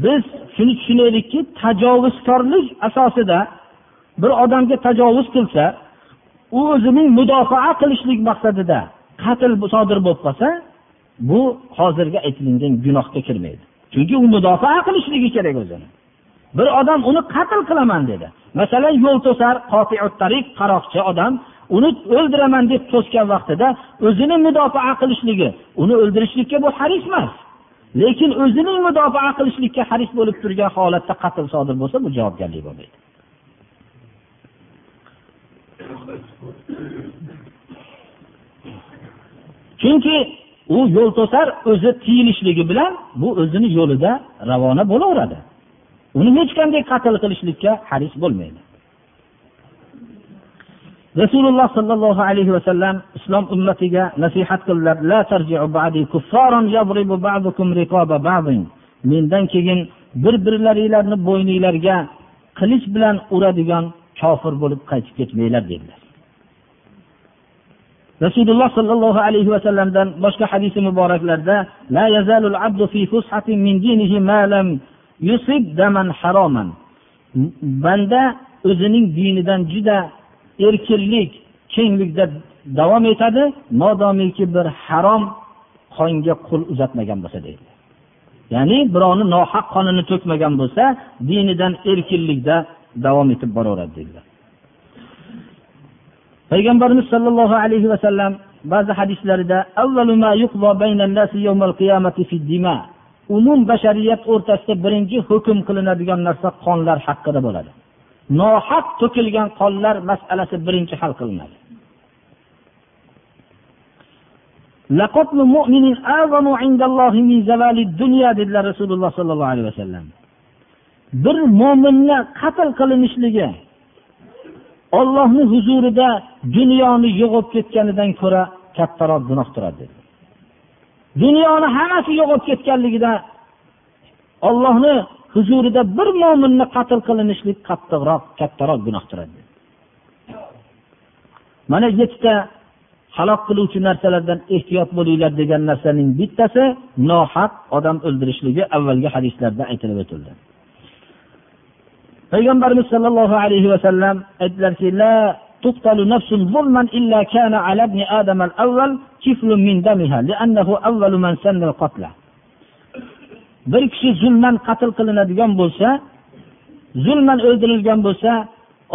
biz shuni tushunaylikki tajovuzkorlik asosida bir odamga tajovuz qilsa u o'zining mudofaa qilishlik maqsadida qatl sodir bo'lib qolsa bu hozirgi aytilingan gunohga kirmaydi. Chunki u mudofaa qilishligi kerak o'zini. Bir odam uni qatl qilaman dedi. Masalan yo'l to'sar tariq qaroqchi odam uni o'ldiraman deb to'sgan vaqtida o'zini mudofaa qilishligi uni o'ldirishlikka bu haris emas. Lekin o'zining mudofaa qilishlikka haris bo'lib turgan holatda qatl sodir bo'lsa bu javobgarlik bo'lmaydi. Chunki u yo'l to'sar o'zi tiyilishligi bilan bu o'zini yo'lida ravona bo'laveradi. Uni hech qanday qatl qilishlikka haris bo'lmaydi. Rasululloh sollallohu alayhi vasallam islom ummatiga nasihat qildilar mendan keyin bir birlaringlarni bo'yninglarga qilich bilan uradigan kofir bo'lib qaytib ketmanglar dedilar. Rasululloh sollallohu alayhi vasallamdan boshqa hadisi muboraklarda yusib daman haroman. Banda o'zining dinidan juda erkinlik kenglikda davom etadi. Modomiki bir harom qonga qo'l uzatmagan bo'lsa deydi. Ya'ni birovni nohaq qonini to'kmagan bo'lsa dinidan erkinlikda davom etib boraveradi dedilar payg'ambarimiz sollallohu alayhi vasallam ba'zi hadislarida umum bashariyat o'rtasida birinchi hukm qilinadigan narsa qonlar haqida bo'ladi. Nohaq to'kilgan qonlar masalasi birinchi hal qilinadi. Dedilar rasululloh sollallohu alayhi vasallam. Bir mo'minni qatl qilinishligi ollohni huzurida dunyoni yo'g'ib ketganidan ko'ra kattaroq gunohdir dunyoni hammasi yo'qolib ketganligida ollohni huzurida bir mo'minni qatl qilinishlik qattiqroq kattaroq gunoh turadi mana yettita halok qiluvchi narsalardan ehtiyot bo'linglar degan narsaning bittasi nohaq odam o'ldirishligi avvalgi hadislarda aytilib o'tildi. Payg'ambarimiz sollallohu alayhi vasallam aytdilarki تقتل نفس ظلما إلا كان على ابن آدم الأول كفل من دمها لأنه أول من سن القتل bir kishi zulman qatl qilinadigan bo'lsa zulman o'ldirilgan bo'lsa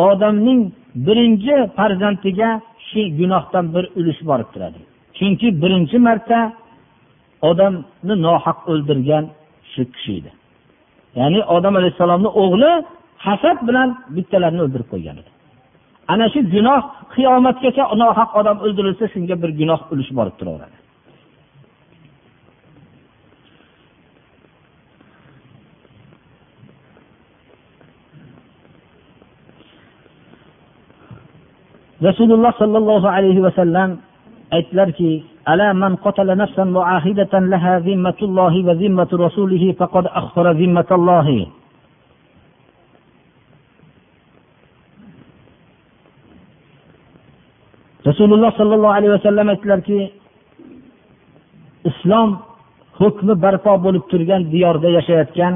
odamning birinchi farzandiga shu gunohdan bir ulush borib turadi chunki birinchi marta odamni nohaq o'ldirgan shu kishi edi ya'ni odam alayhissalomni o'g'li hasad bilan bittalarni o'ldirib qo'ygan edi ana shu gunoh qiyomatgacha nohaq odam o'ldirilsa shunga bir gunoh ulush borib turaveradi rasululloh sollallohu alayhi vasallam aytdilarki ألا من قتل نفسا معاهدة لها ذمة الله وذمة رسوله فقد أخفر ذمة الله rasululloh sollallohu alayhi vasallam aytdilarki islom hukmi barpo bo'lib turgan diyorda yashayotgan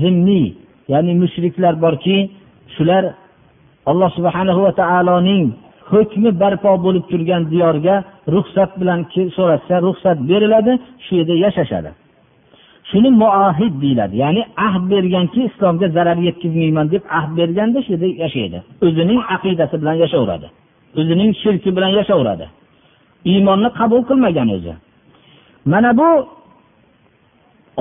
zimniy ya'ni mushriklar borki shular alloh subhanahu va taoloning hukmi barpo bo'lib turgan diyorga ruxsat bilan so'rashsa ruxsat beriladi shu yerda yashashadi. Shuni muahid deyiladi ya'ni ahd berganki islomga zarar yetkazmayman deb ahd berganda shu yerda yashaydi. O'zining aqidasi bilan yashayveradi o'zining shirki bilan yashayveradi iymonni qabul qilmagan o'zi. Mana bu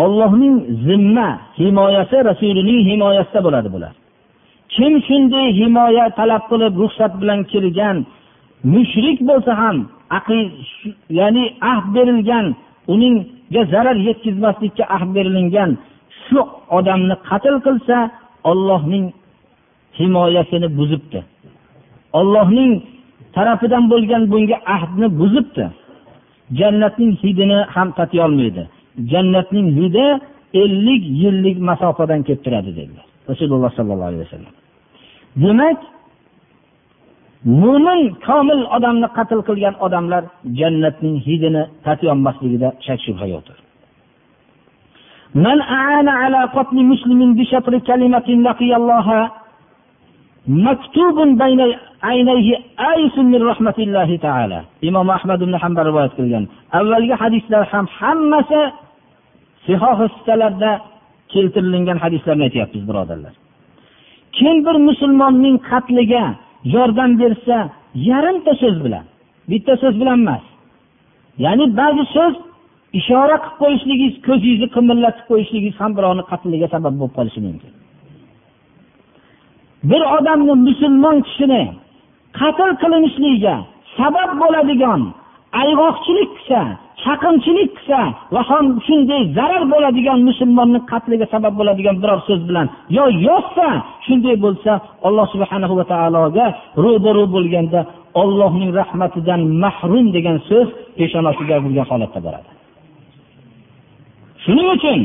ollohning zimma himoyasi rasulining himoyasida bo'ladi bular. Kim shunday himoya talab qilib ruxsat bilan kirgan mushrik bo'lsa ham ya'ni ahd berilgan uningga zarar yetkazmaslikka ahd berilingan shu odamni qatl qilsa ollohning himoyasini buzibdi. Ollohning tarafidan bo'lgan bunga ahdni buzibdi jannatning hidini ham tatiyolmaydi jannatning hidi ellik yillik masofadan kelib turadi dedilar rasululloh sollallohu alayhi vasallam demak mo'min komil odamni qatl qilgan odamlar jannatning hidini tatiyolmasligida shak shubha yo'qdir من أعان على قتل مسلم بشطر كلمة لقي الله imom ahmad ibn hanbal rivoyat qilgan. Avvalgi hadislar ham hammasi sihoh sittalarda keltirilgan hadislarni aytyapmiz birodarlar. Kim bir musulmonning qatliga yordam bersa yarimta so'z bilan bitta so'z bilan emas. Ya'ni ba'zi so'z ishora qilib qo'yishligingiz ko'zingizni qimillatib qo'yishligingiz ham birovni qatliga sabab bo'lib qolishi mumkin. Bir odamni musulmon kishini qatl qilinishligiga sabab bo'ladigan ayg'oqchilik qilsa chaqimchilik qilsa va ham shunday zarar bo'ladigan musulmonni qatliga sabab bo'ladigan biror so'z bilan yo yozsa shunday bo'lsa alloh subhana va taologa ro'baru bo'lganda ollohning rahmatidan mahrum degan so'z peshonasiga bo'lgan holatda boradi. Shuning uchun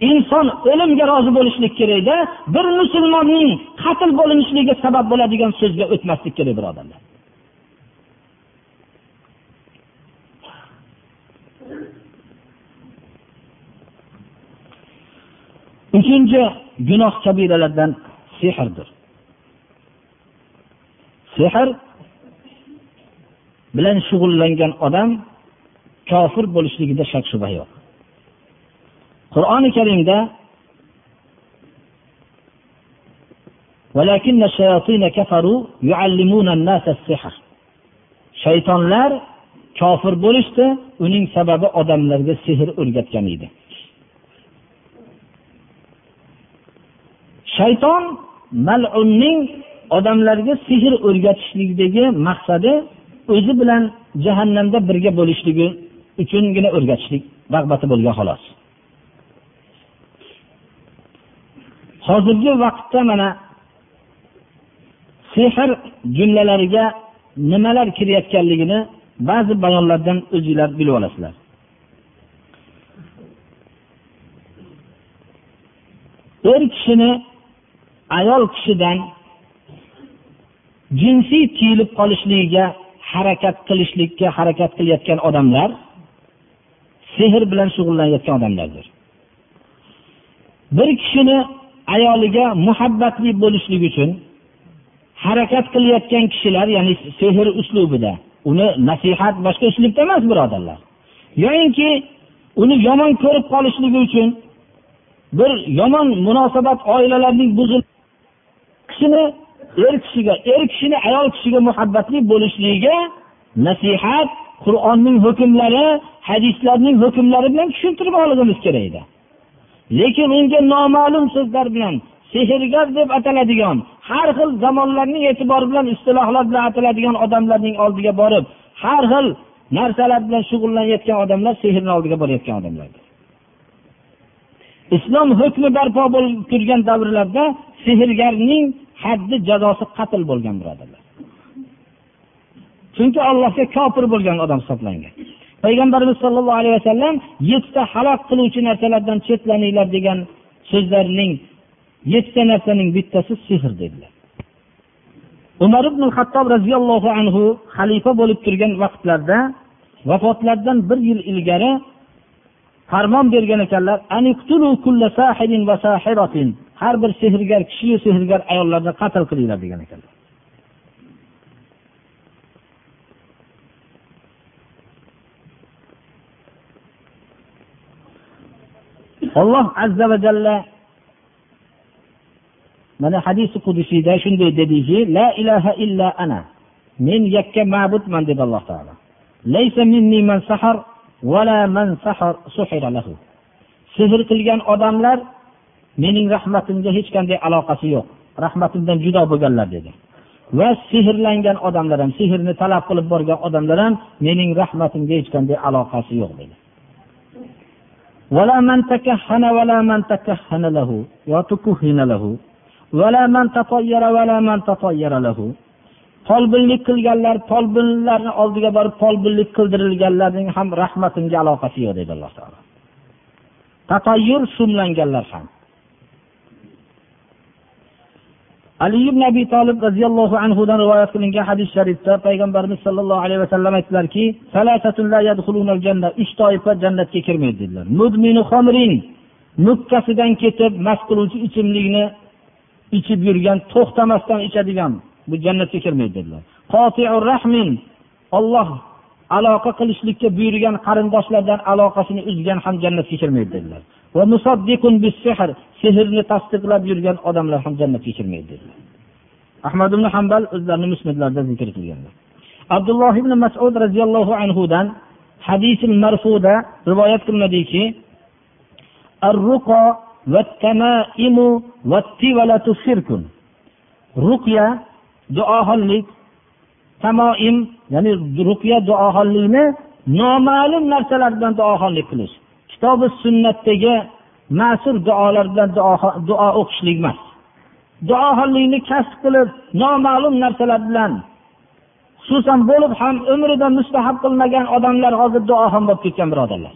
inson o'limga rozi bo'lishlik kerakda bir musulmonning qatl bo'linishligiga sabab bo'ladigan so'zga o'tmaslik kerak birodarlar. Uchinchi gunoh kabiralardan sehrdir. Sehr bilan shug'ullangan odam kofir bo'lishligida shak shubha yo'q. Qur'oni karimda shaytonlar kofir bo'lishdi uning sababi odamlarga sehr o'rgatgan edi. Shayton malunning odamlarga sehr o'rgatishlikdagi maqsadi o'zi bilan jahannamda birga bo'lishligi uchungina o'rgatishlik rag'bati bo'lgan xolos. Hozirgi vaqtda mana sehr jumlalariga nimalar kirayotganligini ba'zi bayonlardan o'zinglar bilib olasizlar. Er kishini ayol kishidan jinsiy tiyilib qolishligiga harakat qilishlikka harakat qilayotgan odamlar sehr bilan shug'ullanayotgan odamlardir. Bir kishini ayoliga muhabbatli bo'lishlik uchun harakat qilayotgan kishilar ya'ni sehr uslubida. Uni nasihat boshqa uslubda emas birodarlar. Yoyinki uni yomon ko'rib qolishligi uchun bir yomon munosabat oilalarning buzil kishini er kishiga er kishini ayol kishiga muhabbatli bo'lishligiga nasihat qur'onning hukmlari hadislarning hukmlari bilan tushuntirib olishimiz kerak edi. Lekin unga noma'lum so'zlar bilan sehrgar deb ataladigan har xil zamonlarning e'tibori bilan istilohlar bilan ataladigan odamlarning oldiga borib har xil narsalar bilan shug'ullanayotgan odamlar sehrni oldiga borayotgan odamlardir. Islom hukmi barpo bo'lib turgan davrlarda sehrgarning haddi jazosi qatl bo'lgan birodarlar. Chunki allohga kofir bo'lgan odam hisoblangan. Payg'ambarimiz sollallohu alayhi vasallam yettita halok qiluvchi narsalardan chetlaninglar degan so'zlarning yettita narsaning bittasi sehr dedilar. Umar ibn hattob roziyallohu anhu xalifa bo'lib turgan vaqtlarda vafotlaridan bir yil ilgari farmon bergan ekanlar har bir sehrgar kishiyu sehrgar ayollarni qatl qilinglar degan ekanlar. Alloh azza va jalla mana hadisi qudusiyda shunday dediki la ilaha illa ana men yakka ma'budman dedi alloh taolo. Laysa minni man sahar vala man sahar suhira lahu. Sehr qilgan odamlar mening rahmatimga hech qanday aloqasi yo'q rahmatimdan judo bo'lganlar dedi. Va sehrlangan odamlar ham sehrni talab qilib borgan odamlar ham mening rahmatimga hech qanday aloqasi yo'q dedi. ولا من تكهن ولا من تكهن له وتكهن له ولا من تطير ولا من تطير له folbinlik qilganlar folbinlarni oldiga borib folbinlik qildirilganlarning ham rahmatimga aloqasi yo'q deydi alloh taolo tatayyur shumlanganlar ham Ali ibn abi tolib roziyallohu anhudan rivoyat qilingan hadis sharifda payg'ambarimiz sollallohu alayhi vasallam aytdilarki uch toifa jannatga kirmaydi dedilar. Mukkasidan ketib mast qiluvchi ichimlikni ichib yurgan to'xtamasdan ichadigan bu jannatga kirmaydi dedilar. Olloh aloqa qilishlikka buyurgan qarindoshlardan aloqasini uzgan ham jannatga kirmaydi dedilar. Sehrni tasdiqlab yurgan odamlar ham jannatga kirmaydi dedilar. Ahmad ibn hambal o'zlarini musnatlarida zikr qilganlar. Abdulloh ibn masud roziyallohu anhudan hadisi marfuda rivoyat qilinadiki ruqya duoxonlik tamoim ya'ni ruqya duoxonlikni noma'lum narsalar bilan duoxonlik qilish. Kitobi sunnatdagi ma'sur duolar bilan duo o'qishlik emas. Duoxonlikni kasb qilib noma'lum narsalar bilan xususan bo'lib ham umrida mustahab qilmagan odamlar hozir duoxon bo'lib ketgan birodarlar.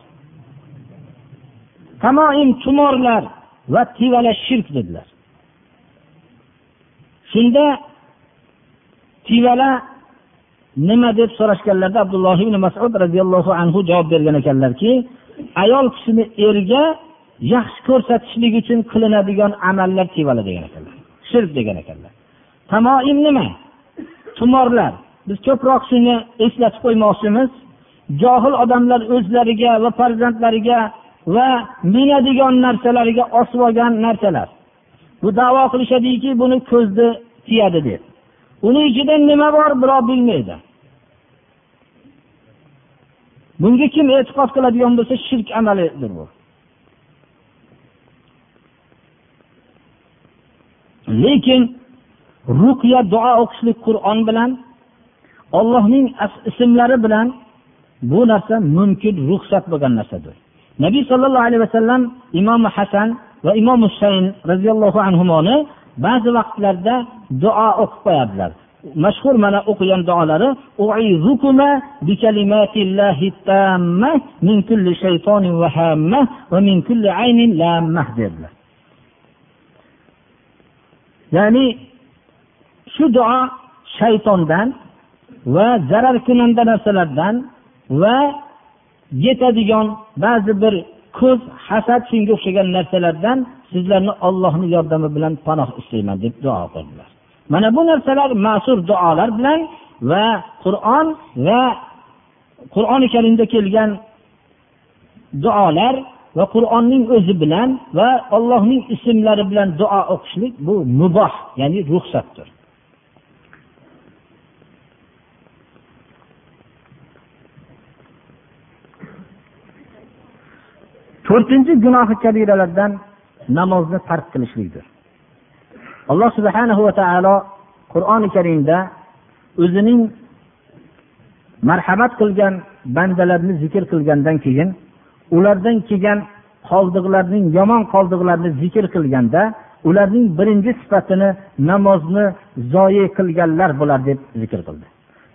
Tamoim tumorlar va tivala shirk dedilar. Shunda tivala nima deb so'rashganlarida abdulloh ibn masud roziyallohu anhu javob bergan ekanlarki ayol kishini erga yaxshi ko'rsatishlik uchun qilinadigan amallar tivala degan ekanlar. Shirk degan ekanlar. Tamoim nima? Tumorlar. Biz ko'proq shuni eslatib qo'ymoqchimiz. Johil odamlar o'zlariga va farzandlariga va minadigan narsalariga osib olgan narsalar. Bu davo qilishadiki buni ko'zni tiyadi deb. Uni ichida nima bor birov bilmaydi. Bunga kim e'tiqod qiladigan bo'lsa shirk amalidir bu. Lekin ruqya duo o'qishlik qur'on bilan ollohning ismlari bilan bu narsa mumkin ruxsat bo'lgan narsadir. Nabiy sollallohu alayhi vasallam imom hasan va imom husayn roziyallohu anhuni ba'zi vaqtlarda duo o'qib qo'yadilar mashhur mana o'qigan duolari dedilar. Ya'ni shu duo shaytondan va zarar kunanda narsalardan va yetadigan ba'zi bir ko'z hasad shunga o'xshagan narsalardan sizlarni ollohni yordami bilan panoh istayman deb duo qildilar. mana bu narsalar ma'sur duolar bilan va qur'on va qur'oni karimda kelgan duolar va qur'onning o'zi bilan va allohning ismlari bilan duo o'qishlik bu muboh ya'ni ruxsatdir. To'rtinchi gunohi kabiralardan namozni tark qilishlikdir. alloh subhanahu va taolo qur'oni karimda o'zining marhamat qilgan bandalarni zikr qilgandan keyin ulardan kelgan qoldiqlarning yomon qoldiqlarini zikr qilganda ularning birinchi sifatini namozni zoyi qilganlar bo'ladi deb zikr qildi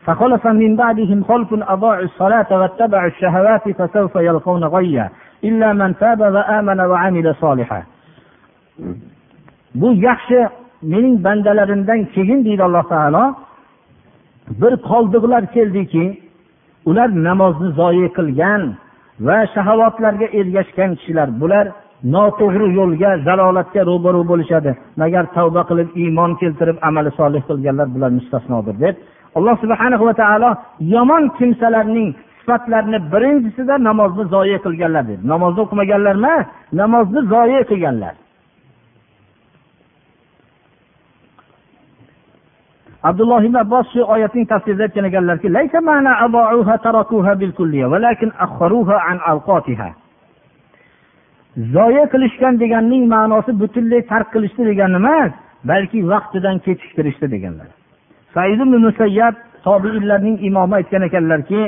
فخلف من بعدهم خلف أضاعوا الصلاة واتبعوا الشهوات فسوف يلقون غيا إلا من تاب وآمن وعمل صالحا bu yaxshi mening bandalarimdan keyin deydi alloh taolo bir qoldiqlar keldiki ular namozni zoyi qilgan va shahovatlarga ergashgan kishilar. Bular noto'g'ri yo'lga zalolatga ro'baru bo'lishadi. Magar tavba qilib iymon keltirib amali solih qilganlar bular mustasnodir deb alloh subhana va taolo yomon kimsalarning sifatlarini birinchisida namozni zoye qilganlar dedi namozni o'qimaganlar emas namozni zoye qilganlar. Abdulloh ibn abbos shu oyatning tafsirida aytgan ekanlarki zoya qilishgan deganning ma'nosi butunlay tark qilishdi degani emas balki vaqtidan kechiktirishdi deganlar. Said ibn musayyab tobiinlarning imomi aytgan ekanlarki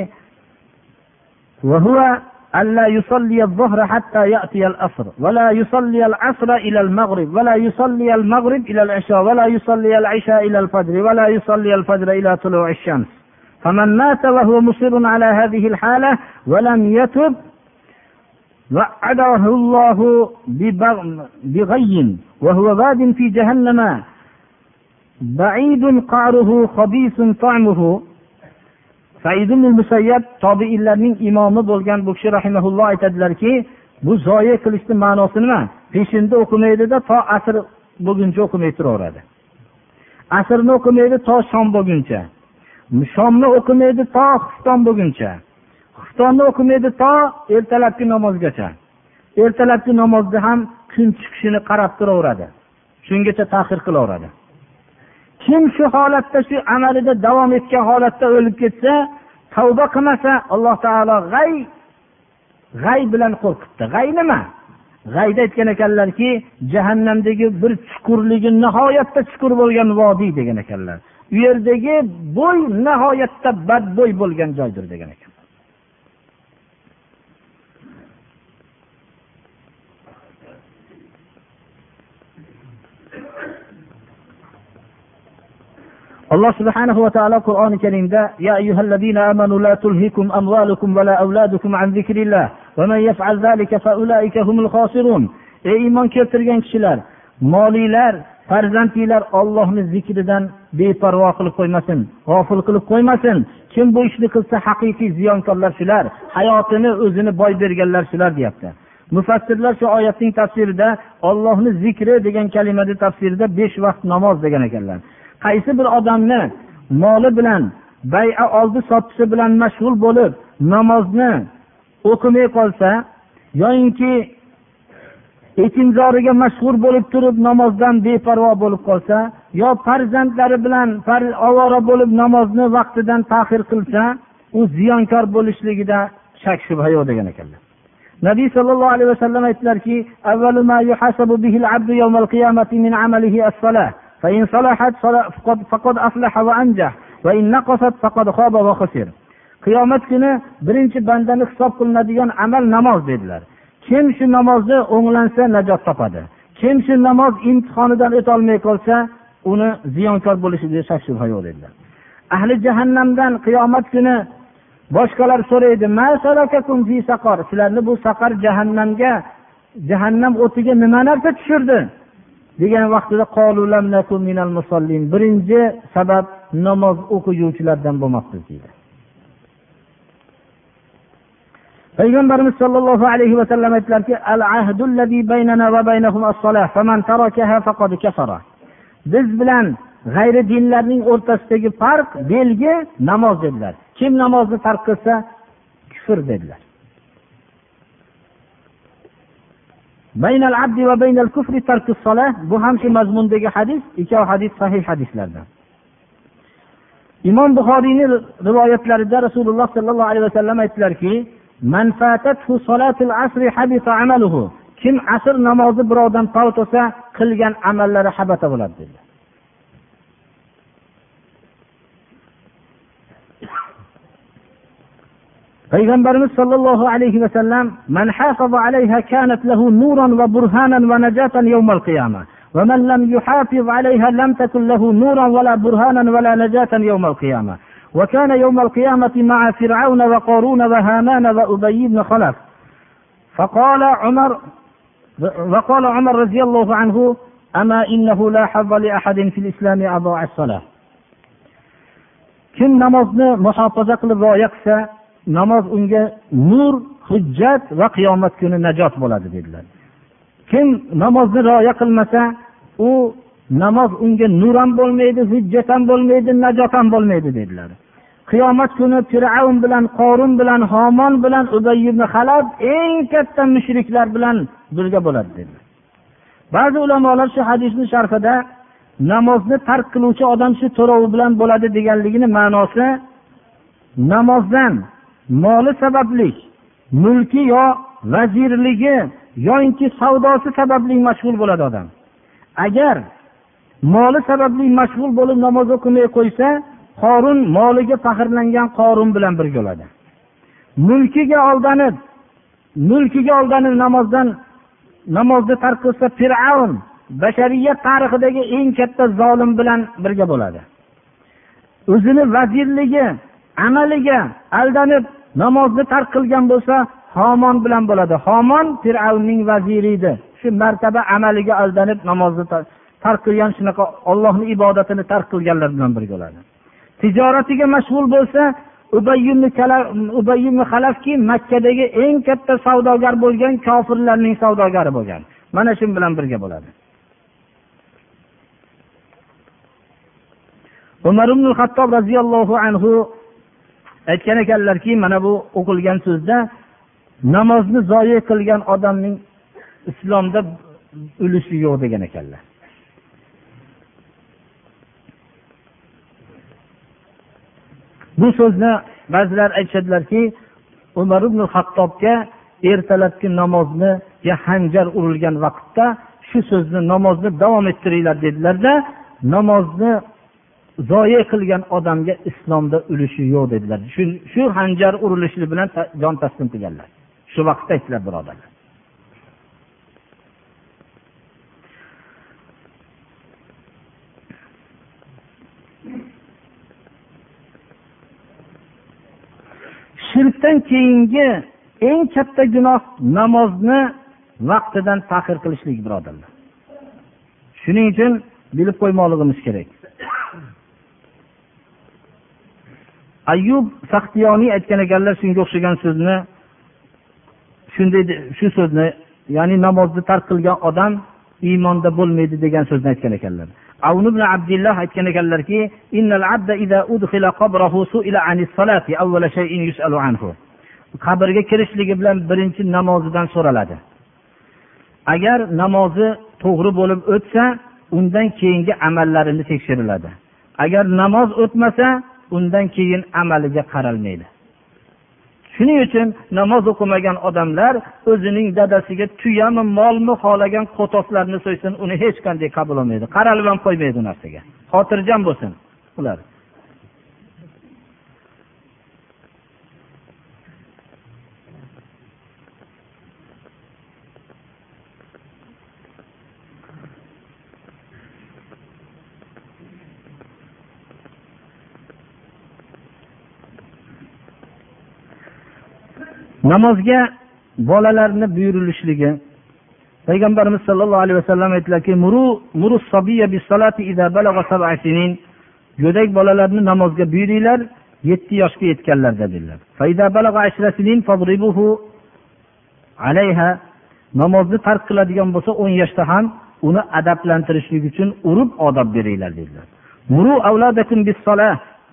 ألا يصلي الظهر حتى يأتي الأصر ولا يصلي العصر إلى المغرب ولا يصلي المغرب إلى العشاء ولا يصلي العشاء إلى الفجر ولا يصلي الفجر إلى طلوع الشمس. فمن مات وهو مصر على هذه الحالة ولم يتب وعده الله بغي وهو واد في جهنم بعيد قعره خبيث طعمه. Said musayyab tobiinlarning imomi bo'lgan bu kishi rahimaulloh aytadilarki bu zoya qilishni ma'nosi nima? Peshinda o'qimaydida to asr bo'lguncha o'qimay turaveradi. Asrni o'qimaydi to shom bo'lguncha. Shomni o'qimaydi to xufton bo'lguncha. Xuftonni o'qimaydi to ertalabki namozgacha. Ertalabki namozda ham kun chiqishini qarab turaveradi. Shungacha tahir qilaveradi. Kim shu holatda shu amalida davom etgan holatda o'lib ketsa tavba qilmasa alloh taolo g'ay g'ay bilan qo'rqitdi g'ay nima? G'ayda aytgan ekanlarki jahannamdagi bir chuqurligi nihoyatda chuqur bo'lgan vodiy degan ekanlar. U yerdagi bo'y nihoyatda badbo'y bo'lgan joydir degan ekan. Alloh subhanahu va taolo qur'oni karimda ya ayyuhallazina amanu la tulhikum amwalukum va la auladukum an zikrillah va man yaf'al zalika fa ulaika humul khosirun. Ey iymon keltirgan kishilar moliylar farzandinglar ollohni zikridan beparvo qilib qo'ymasin g'ofil qilib qo'ymasin. Kim bu ishni qilsa haqiqiy ziyonkorlar shular hayotini o'zini boy berganlar shular deyapti. Mufassirlar shu oyatning tafsirida ollohni zikri degan kalimani tafsirida besh vaqt namoz degan ekanlar. Qaysi bir odamni moli bilan bay'a oldi sotdisi bilan mashg'ul bo'lib namozni o'qimay qolsa yoyinki ekinzoriga mashg'ul bo'lib turib namozdan beparvo bo'lib qolsa yo farzandlari bilan ovora bo'lib namozni vaqtidan tahir qilsa u ziyonkor bo'lishligida shak shubha yo'q degan ekanlar. Nabiy sollallohu alayhi vasallam aytdilarki فإن صلحت فقد أفلح وأنجح وإن نقصت فقد خاب وخسر qiyomat kuni birinchi bandani hisob qilinadigan amal namoz dedilar kim shu namozni o'nglansa najot topadi kim shu namoz imtihonidan o'tolmay qolsa uni ziyonkor bo'lishiga shak shubha yo'q dedilar ahli jahannamdan qiyomat kuni boshqalar so'raydi sizlarni bu saqar jahannamga jahannam o'tiga nima narsa tushirdi Degan vaqtida birinchi sabab namoz o'qiguvchilardan bo'lmoqlik deydi. Payg'ambarimiz sollallohu alayhi vasallam aytdilarki biz bilan g'ayri dinlarning o'rtasidagi farq belgi namoz dedilar. Kim namozni tark qilsa kufr dedilar. Bu ham shu mazmundagi hadis ikkov hadis sahih hadislardan. Imom buxoriyni rivoyatlarida rasululloh sollallohu alayhi vasallam aytdilarki kim asr namozi birovdan tog' to'sa qilgan amallari habata bo'ladi dedilar payg'ambarimiz sollallohu alayhi vasallam ومن لم يحافظ عليها لم تكن له نورا ولا برهانا ولا نجاة يوم القيامة وكان يوم القيامة مع فرعون وقارون وهامان وأبي بن خلف. فقال عمر وقال عمر رضي الله عنه أما إنه لا حظ لأحد في الإسلام أضاع الصلاة. kim namozni muhofaza qilib rioya qilsa namoz unga nur hujjat va qiyomat kuni najot bo'ladi dedilar. Kim namozni rioya qilmasa u namoz unga nur ham bo'lmaydi hujjat ham bo'lmaydi najot ham bo'lmaydi dedilar. Qiyomat kuni fir'avn bilan qorun bilan homon bilan ubay ibn halab eng katta mushriklar bilan birga bo'ladi dedilar. Ba'zi ulamolar shu hadisni sharhida namozni tark qiluvchi odam shu to'rovi bilan bo'ladi deganligini ma'nosi namozdan moli sababli mulki yo vazirligi yoinki savdosi sababli mashg'ul bo'ladi odam. Agar moli sababli mashg'ul bo'lib namoz o'qimay qo'ysa qorun moliga faxrlangan qorun bilan birga bo'ladi. Mulkiga aldanib mulkiga aldanib namozdan namozni tark qilsa fir'avn bashariyat tarixidagi eng katta zolim bilan birga bo'ladi. O'zini vazirligi amaliga aldanib namozni tark qilgan bo'lsa homon bilan bo'ladi. Homon fir'avnning vaziri edi shu martaba amaliga aldanib namozni tark qilgan shunaqa ollohni ibodatini tark qilganlar bilan birga bo'ladi. Tijoratiga mashg'ul bo'lsa ubay halafki makkadagi eng katta savdogar bo'lgan kofirlarning savdogari bo'lgan. Mana shu bilan birga bo'ladi. Umar ibn hattob roziyallohu anhu aytgan ekanlarki mana bu o'qilgan so'zda namozni zoyi qilgan odamning islomda ulushi yo'q degan ekanlar. Bu so'zni ba'zilar aytishadilarki umar ibn hattobga ertalabki namozni hanjar urilgan vaqtda shu so'zni namozni davom ettiringlar dedilarda namozni zoye qilgan odamga islomda ulushi yo'q dedilar. Shu shu hanjar urilishi bilan jon taslim qilganlar. Shu vaqtda aytdilar birodarlar. Shirkdan keyingi eng katta gunoh namozni vaqtidan tahir qilishlik birodarlar. Shuning uchun bilib qo'ymoqligimiz kerak. Ayyub saxtiyoniy aytgan ekanlar shunga o'xshagan so'zni shunday shu so'zni ya'ni namozni tark qilgan odam iymonda bo'lmaydi degan so'zni aytgan ekanlar. Avn ibn abdulloh aytgan ekanlarki qabrga kirishligi bilan birinchi namozidan so'raladi. Agar namozi to'g'ri bo'lib o'tsa undan keyingi amallarini tekshiriladi. Agar namoz o'tmasa undan keyin amaliga qaralmaydi. Shuning uchun namoz o'qimagan odamlar o'zining dadasiga tuyami molmi xohlagan qo'toslarni so'ysin uni hech qanday qabul qilmaydi qaralib ham qo'ymaydi u narsaga. Xotirjam bo'lsin ular. Namozga bolalarni buyurilishligi. Payg'ambarimiz sollallohu alayhi vasallam aytdilarki go'dak bolalarni namozga buyuringlar yetti yoshga yetganlarda dedilar. Namozni tark qiladigan bo'lsa o'n yoshda ham uni adablantirishlik uchun urib odob beringlar dedilar.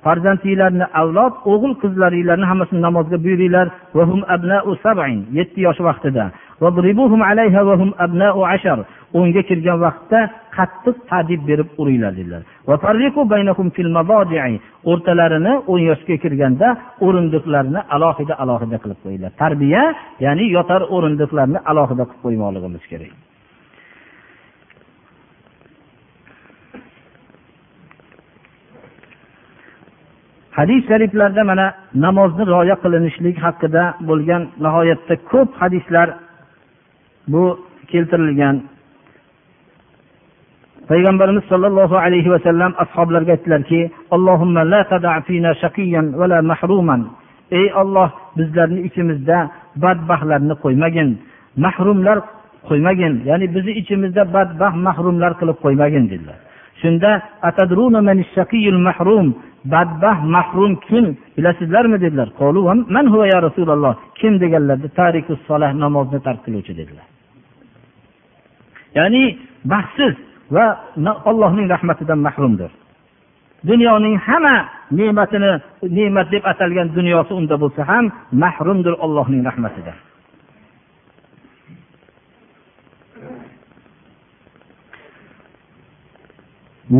Farzandinglarni avlod o'g'il qizlaringlarni hammasini namozga buyuringlar. Yetti yosh vaqtida. O'nga kirgan vaqtda qattiq ta'dib berib uringlar dedilar. O'rtalarini o'n yoshga kirganda o'rindiqlarni alohida alohida qilib qo'yinglar. Tarbiya ya'ni yotar o'rindiqlarni alohida qilib qo'ymoqligimiz kerak. Hadis shariflarda mana namozni rioya qilinishlik haqida bo'lgan nihoyatda ko'p hadislar bu keltirilgan. Payg'ambarimiz sollallohu alayhi vasallam ashoblarga aytdilarki ey olloh bizlarni ichimizda badbaxtlarni qo'ymagin mahrumlar qo'ymagin ya'ni bizni ichimizda badbaxt mahrumlar qilib qo'ymagin dedilar. Shunda badbaxt mahrum kim? Bilasizlarmi dedilar. Kim deganlarida tariku solah namozni tark qiluvchi dedilar. Ya'ni baxtsiz va allohning rahmatidan mahrumdir. Dunyoning hamma ne'matini ne'mat deb atalgan dunyosi unda bo'lsa ham mahrumdir allohning rahmatidan.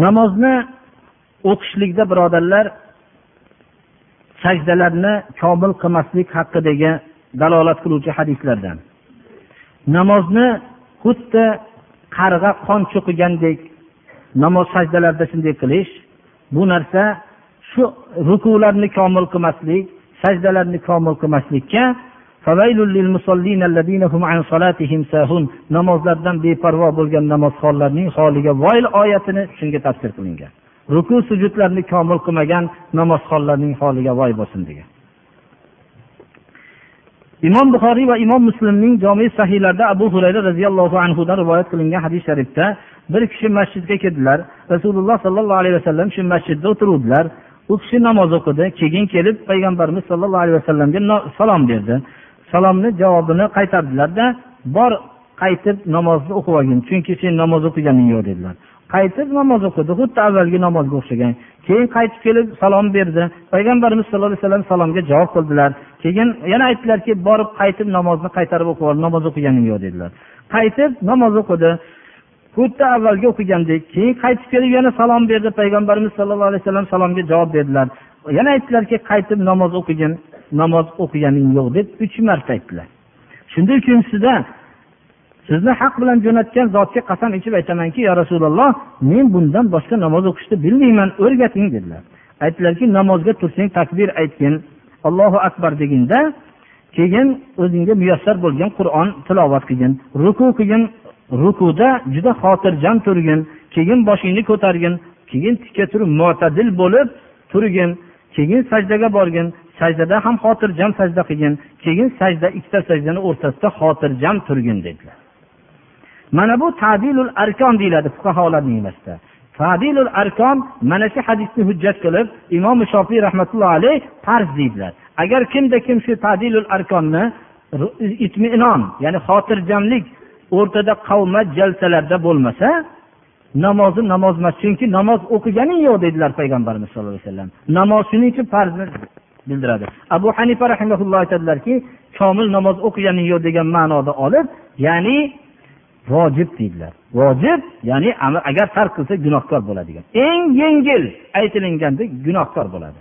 Namozni o'qishlikda birodarlar sajdalarni komil qilmaslik haqidagi dalolat qiluvchi hadislardan. Namozni xuddi qarg'a qon cho'qigandek namoz sajdalarda shunday qilish bu narsa shu rukularni komil qilmaslik sajdalarni komil qilmaslikka namozlardan beparvo bo'lgan namozxonlarning holiga voyl oyatini shunga tafsir qilingan. Ruku sujudlarni komil qilmagan namozxonlarning holiga voy bo'lsin degan. Imom buxoriy va imom muslimning jomi sahiylarida abu hurayra roziyallohu anhudan rivoyat qilingan hadis sharifda bir kishi masjidga kirdilar. Rasululloh sollallohu alayhi vasallam shu masjidda o'tiruvdilar. U kishi namoz o'qidi keyin kelib payg'ambarimiz sollallohu alayhi vasallamga salom berdi. Salomni javobini qaytardilarda bor qaytib namozni o'qib olgin chunki sen namoz o'qiganing yo'q dedilar. Qaytib namoz o'qidi xuddi avvalgi namozga o'xshagan. Keyin qaytib kelib salom berdi. Payg'ambarimiz sallallohu alayhi vasallam salomga javob qildilar. Keyin yana aytdilarki borib qaytib namozni qaytarib o'qib ol namoz o'qiganing yo'q dedilar. Qaytib namoz o'qidi. Xuddi avvalgi o'qigandek keyin qaytib kelib yana salom berdi. Payg'ambarimiz sallallohu alayhi vasallam salomga javob berdilar. Yana aytdilarki qaytib namoz o'qigin namoz o'qiganing yo'q deb uch marta aytdilar. Shunda uchinchisida sizni haq bilan jo'natgan zotga qasam ichib aytamanki yo rasululloh men bundan boshqa namoz o'qishni bilmayman o'rgating dedilar. Aytdilarki namozga tursang takbir aytgin allohu akbar deginda keyin o'zingga muyassar bo'lgan qur'on tilovat qilgin ruku qilgin rukuda juda xotirjam turgin keyin boshingni ko'targin keyin tikka turib mo'tadil bo'lib turgin keyin sajdaga borgin sajdada ham xotirjam sajda qilgin keyin sajda ikkita sajdani o'rtasida xotirjam turgin dedilar. Mana bu tadilul arkon deyiladi fuqarolar emasda tadilul arkon mana shu hadisni hujjat qilib imom shofiy rahmatullohi alayh farz deydilar. Agar kimda kim shu tadilul arkonni itminon ya'ni xotirjamlik o'rtada qavmat jalsalarda bo'lmasa namozi namoz emas chunki namoz o'qiganing yo'q dedilar payg'ambarimiz sallallohu alayhi vasallam. Namoz shuning uchun farzni bildiradi. Abu hanifa rahimaulloh aytadilarki komil namoz o'qiganing yo'q degan ma'noda olib ya'ni vojib deydilar. Vojib ya'ni agar tark qilsa gunohkor bo'ladigan. Eng yengil aytilinganda gunohkor bo'ladi.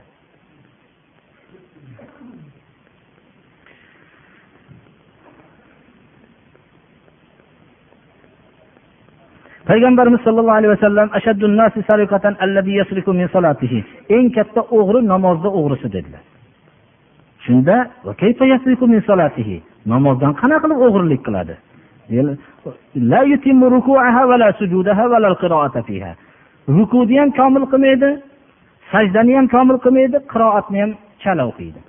Payg'ambarimiz sollallohu alayhi vasallam eng katta o'g'ri namozda o'g'risi dedilar. Shunda namozdan qanaqa qilib o'g'irlik qiladi? Rukuni ham komil qilmaydi sajdani ham komil qilmaydi qiroatni ham chala o'qiydi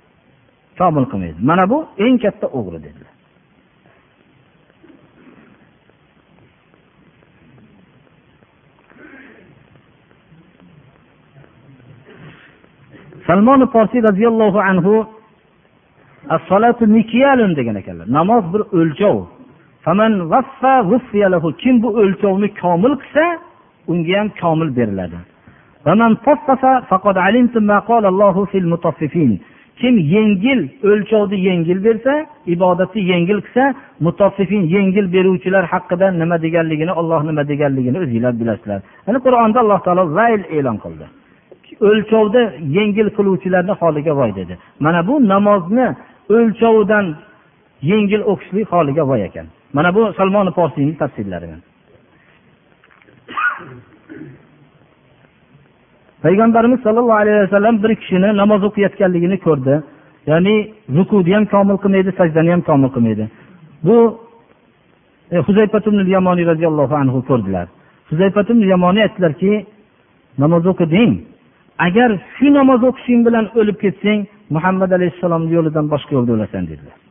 komil qilmaydi mana bu eng katta o'g'ri dedilar salmon porsiy roziyallohu anhu degan ekanlar namoz bir o'lchov kim bu o'lchovni komil qilsa unga ham komil beriladi. Kim yengil o'lchovni yengil bersa ibodatni yengil qilsa mutaffifin yengil beruvchilar haqida nima deganligini olloh nima deganligini o'zinglar bilasizlar ana qur'onda alloh taolo vayl e'lon qildi. O'lchovda yengil qiluvchilarni holiga voy dedi. Mana bu namozni o'lchovidan yengil o'qishlik holiga voy ekan. Mana bu salmon forsiyni tafsirlari. Payg'ambarimiz sollallohu alayhi vasallam bir kishini namoz o'qiyotganligini ko'rdi. Ya'ni rukuni ham komil qilmaydi sajdani ham komil qilmaydi. Bu e, yamoniy roziyallohu anhu ko'rdilar. Yamoniy aytdilarki namoz o'qiding. Agar shu namoz o'qishing bilan o'lib ketsang muhammad alayhissalomni yo'lidan boshqa yo'lda o'lasan dedilar.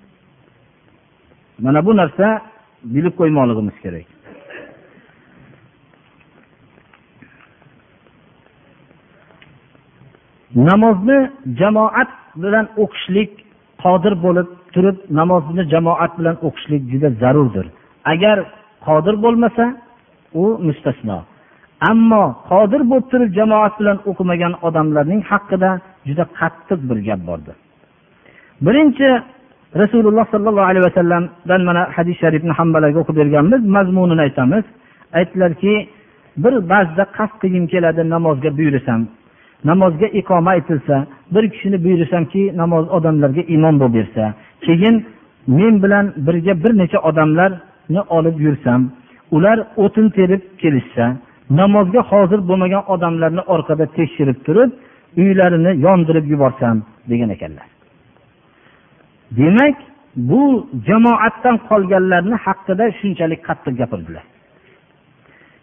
Mana bu narsa bilib qo'ymoqligimiz kerak. Namozni jamoat bilan o'qishlik qodir bo'lib turib namozni jamoat bilan o'qishlik juda zarurdir. Agar qodir bo'lmasa u mustasno. Ammo qodir bo'lib turib jamoat bilan o'qimagan odamlarning haqida juda qattiq bir gap bordir. Birinchi rasululloh sollallohu alayhi vasallamdan mana hadis sharifni hammalarga o'qib berganmiz mazmunini aytamiz. Aytdilarki bir ba'zida qasd qilgim keladi namozga buyursam. Namozga iqoma aytilsa bir kishini buyursamki namoz odamlarga imom bo'lib bersa. Keyin men bilan birga bir necha odamlarni olib yursam ular o'tin terib kelishsa namozga hozir bo'lmagan odamlarni orqada tekshirib turib uylarini yondirib yuborsam degan ekanlar. Demak bu jamoatdan qolganlarni haqida shunchalik qattiq gapirdilar.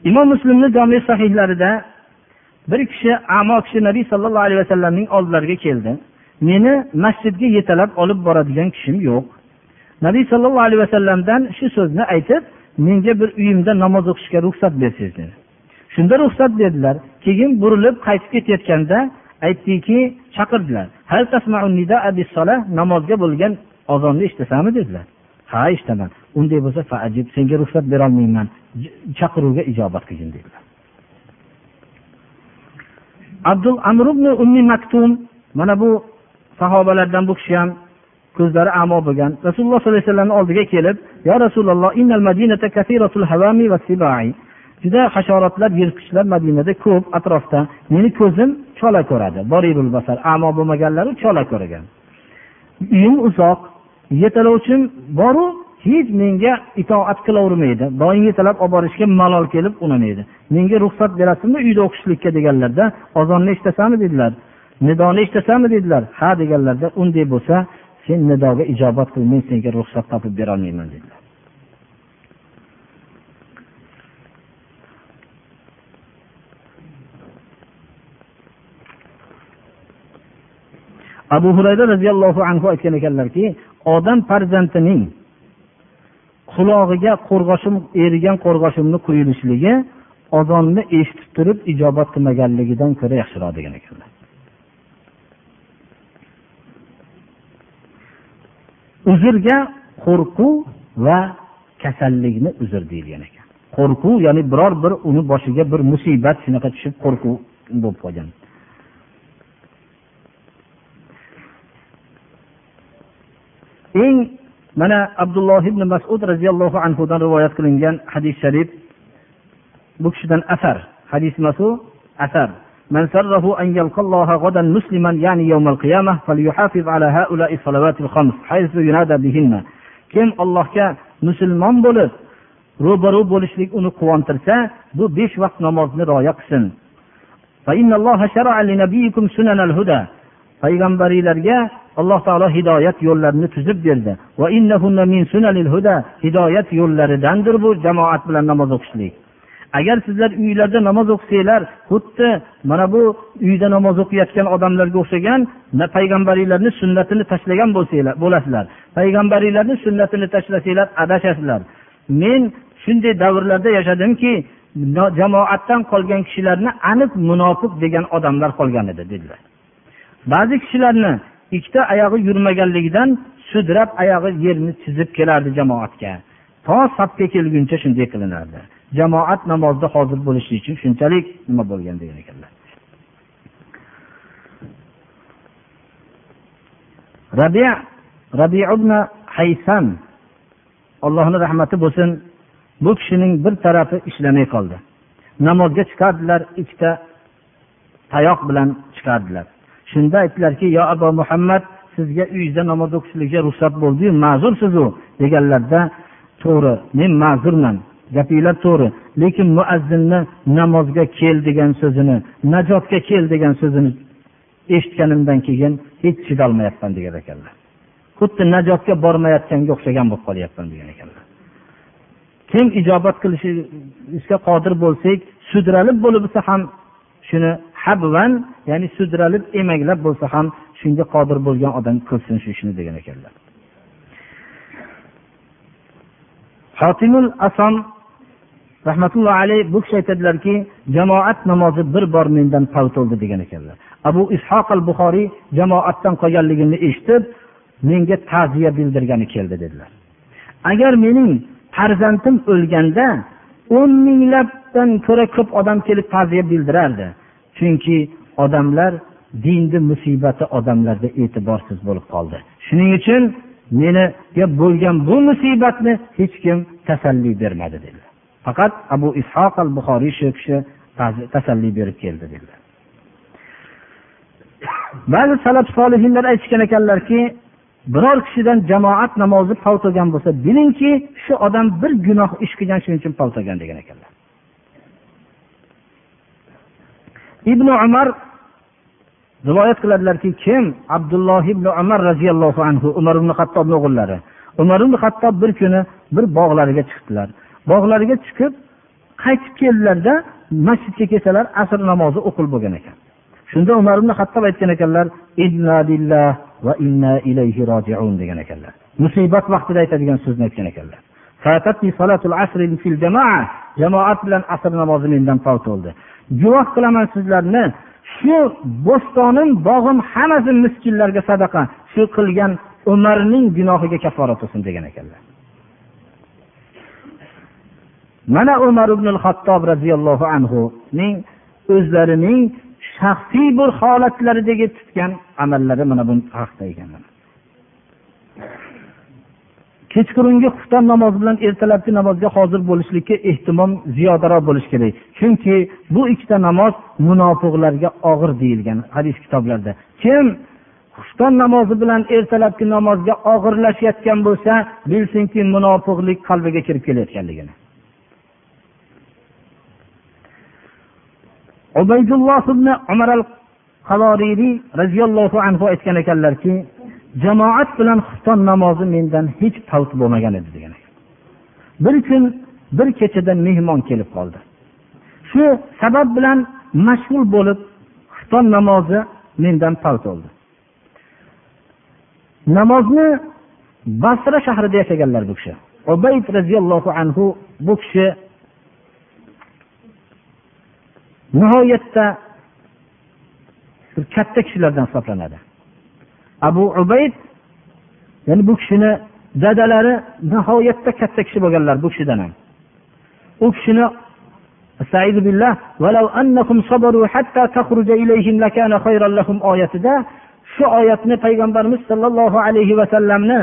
Imom muslimni jomi sahihlarida bir kishi amo kishi nabiy sollallohu alayhi vasallamning oldilariga keldi. Meni masjidga yetalab olib boradigan kishim yo'q. Nabiy sollallohu alayhi vasallamdan shu so'zni aytib menga bir uyimda namoz o'qishga ruxsat bersangiz dedi. Shunda ruxsat berdilar. Keyin burilib qaytib ketayotganda aytdiki chaqirdilar. Namozga bo'lgan ozonni eshitasanmi dedilar. Ha eshitaman unday bo'lsa senga ruxsat berolmayman. Chaqiruvga ijobat qilgin dedilar. Abdul amr ibn ummi maktum mana bu sahobalardan bu kishi ham ko'zlari amo bo'lgan rasululloh sollallohu alayhi vasallamni oldiga kelib yo rasululloh juda hasharotlar yirtqichlar madinada ko'p atrofda. Meni ko'zim chola ko'radi. Borirul basar amo bo'lmaganlari chola ko'rgan. Uyim uzoq. Yetalovchim boru hech menga itoat qilavermaydi. Doim yetalab olib borishga malol kelib unamaydi. Menga ruxsat berasizmi uyda o'qishlikka deganlarda ozonni eshitasanmi? dedilar. Nidoni eshitasanmi? dedilar. Ha deganlarda unday bo'lsa sen nidoga ijobat qil men senga ruxsat topib berolmayman dedilar. Abu hurayra roziyallohu anhu aytgan ekanlarki odam farzandining qulog'iga qo'rg'oshim erigan qo'rg'oshimni quyilishligi ozonni eshitib turib ijobat qilmaganligidan ko'ra yaxshiroq degan ekanlar. Uzrga qo'rquv va kasallikni uzr deyilgan ekan. Qo'rquv ya'ni biror bir uni boshiga bir musibat shunaqa tushib qo'rquv bo'lib qolgan. eng mana abdulloh ibn masud roziyallohu anhudan rivoyat qilingan hadis sharif bu kishidan asar hadis masu asar من سره أن يلقى الله غدا مسلما يعني يوم القيامة فليحافظ على هؤلاء الصلوات الخمس حيث ينادى بهن kim allohga musulmon bo'lib ro'baru bo'lishlik uni quvontirsa bu besh vaqt namozni rioya qilsin payg'ambaringlarga alloh taolo hidoyat yo'llarini tuzib berdi. Hidoyat yo'llaridandir bu jamoat bilan namoz o'qishlik. Agar sizlar uylarda namoz o'qisanglar xuddi mana bu uyda namoz o'qiyotgan odamlarga o'xshagan payg'ambaringlarni sunnatini tashlagan bo'lsanglar bo'lasizlar. Payg'ambaringlarni sunnatini tashlasanglar adashasizlar. Men shunday davrlarda yashadimki jamoatdan qolgan kishilarni aniq munofiq degan odamlar qolgan edi dedilar. Ba'zi kishilarni ikkita oyog'i yurmaganligidan sudrab oyog'i yerni chizib kelardi jamoatga. To safga kelguncha shunday qilinardi. Jamoat namozda hozir bo'lishi uchun shunchalik nima bo'lgan degan ekanlar. Rabi rabi ibn haysam allohni rahmati bo'lsin bu kishining bir tarafi ishlamay qoldi. Namozga chiqardilar ikkita tayoq bilan chiqardilar. Shunda aytdilarki yo abu muhammad sizga uyingizda namoz o'qishlikka ruxsat bo'ldiyu ma'zursizu? deganlarda to'g'ri men ma'zurman gapinglar to'g'ri lekin muazzinni namozga kel degan so'zini najotga kel degan so'zini eshitganimdan keyin hech chidolmayapman degan ekanlar. Xuddi najotga bormayotganga o'xshagan bo'lib qolyapman degan ekanlar. Kim ijobat qilishga qodir bo'lsak sudralib bo'lib ham shuni habvan ya'ni sudralib emaklab bo'lsa ham shunga qodir bo'lgan odam qilsin shu ishni degan ekanlar. Hotimul asom rahmatullohi alayh bu kishi aytadilarki jamoat namozi bir bor mendan paltoldi degan ekanlar. Abu ishoq al buxoriy jamoatdan qolganligimni eshitib menga ta'ziya bildirgani keldi dedilar. Agar mening farzandim o'lganda o'n minglabdan ko'ra ko'p odam kelib ta'ziya bildirardi. Chunki odamlar dinni musibati odamlarda e'tiborsiz bo'lib qoldi. Shuning uchun meniga bo'lgan bu musibatni hech kim tasalli bermadi dedilar. Faqat abu ishoq al buxoriy shu kishi tasalli berib keldi dedilar. Ba'zi salaf solihinlar aytishgan ekanlarki biror kishidan jamoat namozi paltogan bo'lsa bilingki shu odam bir gunoh ish qilgan shuning uchun paltogan degan ekanlar. Ibn umar rivoyat qiladilarki kim? Abdulloh ibn umar roziyallohu anhu umar ibn hattobni o'g'illari. Umar ibn hattob bir kuni bir bog'lariga chiqdilar. Bog'lariga chiqib qaytib keldilarda masjidga kelsalar asr namozi o'qil bo'lgan ekan. Shunda umar ibn hattob aytgan ekanlar va inna ilayhi rojiun degan ekanlar. Musibat vaqtida aytadigan so'zni aytgan ekanlar. Jamoat bilan asr namozi mendan fot bo'ldi. Guvoh qilaman sizlarni shu bo'stonim bog'im hammasi miskinlarga sadaqa shu qilgan umarning gunohiga kafforat bo'lsin degan ekanlar. Mana umar ibn hattob roziyallohu anhuning o'zlarining shaxsiy bir holatlaridagi tutgan amallari mana bu haqda ekan kechqurungi xufton namozi bilan ertalabki namozga hozir bo'lishlikka ehtimom ziyodaroq bo'lishi kerak. Chunki bu ikkita namoz munofiqlarga og'ir deyilgan hadis kitoblarida kim xufton namozi bilan ertalabki namozga og'irlashayotgan bo'lsa bilsinki munofiqlik qalbiga kirib kelayotganligini. Ubaydulloh ibn umar al qavoririy roziyallohu anhu aytgan ekanlarki jamoat bilan xufton namozi mendan hech palt bo'lmagan edi degan bir kun bir kechada mehmon kelib qoldi. Shu sabab bilan mashg'ul bo'lib xufton namozi mendan palt bo'ldi namozni basra shahrida yashaganlar bu kishi. Ubayd roziyallohu anhu bu kishi nihoyatda bir katta kishilardan hisoblanadi. Abu ubayd ya'ni bu kishini dadalari nihoyatda katta kishi bo'lganlar bu kishidan ham. U kishini oyatida shu oyatni payg'ambarimiz sollallohu alayhi vasallamni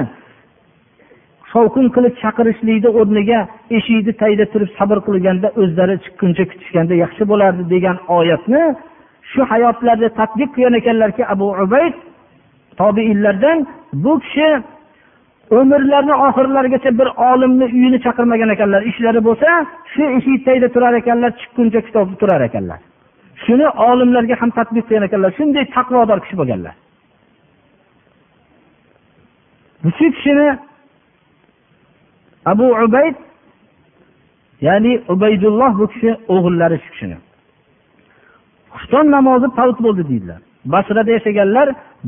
shovqin qilib chaqirishlikni o'rniga eshikni tagida turib sabr qilganda o'zlari chiqquncha kutishganda yaxshi bo'lardi degan oyatni shu hayotlarida tadbiq qilgan ekanlarki abu ubayd tobiinlardan bu kishi umrlarini oxirlarigacha bir olimni uyini chaqirmagan ekanlar. Ishlari bo'lsa shu eshik tagida turar ekanlar chiqquncha kitob turar ekanlar. Shuni olimlarga ham tadbiq qilgan ekanlar. Shunday taqvodor kishi bo'lganlar. Shu kishini abu ubayd ya'ni ubaydulloh bu kishi o'g'illari shu kishini. Xufton namozi pavt bo'ldi deydilar. Basrada yashaganlar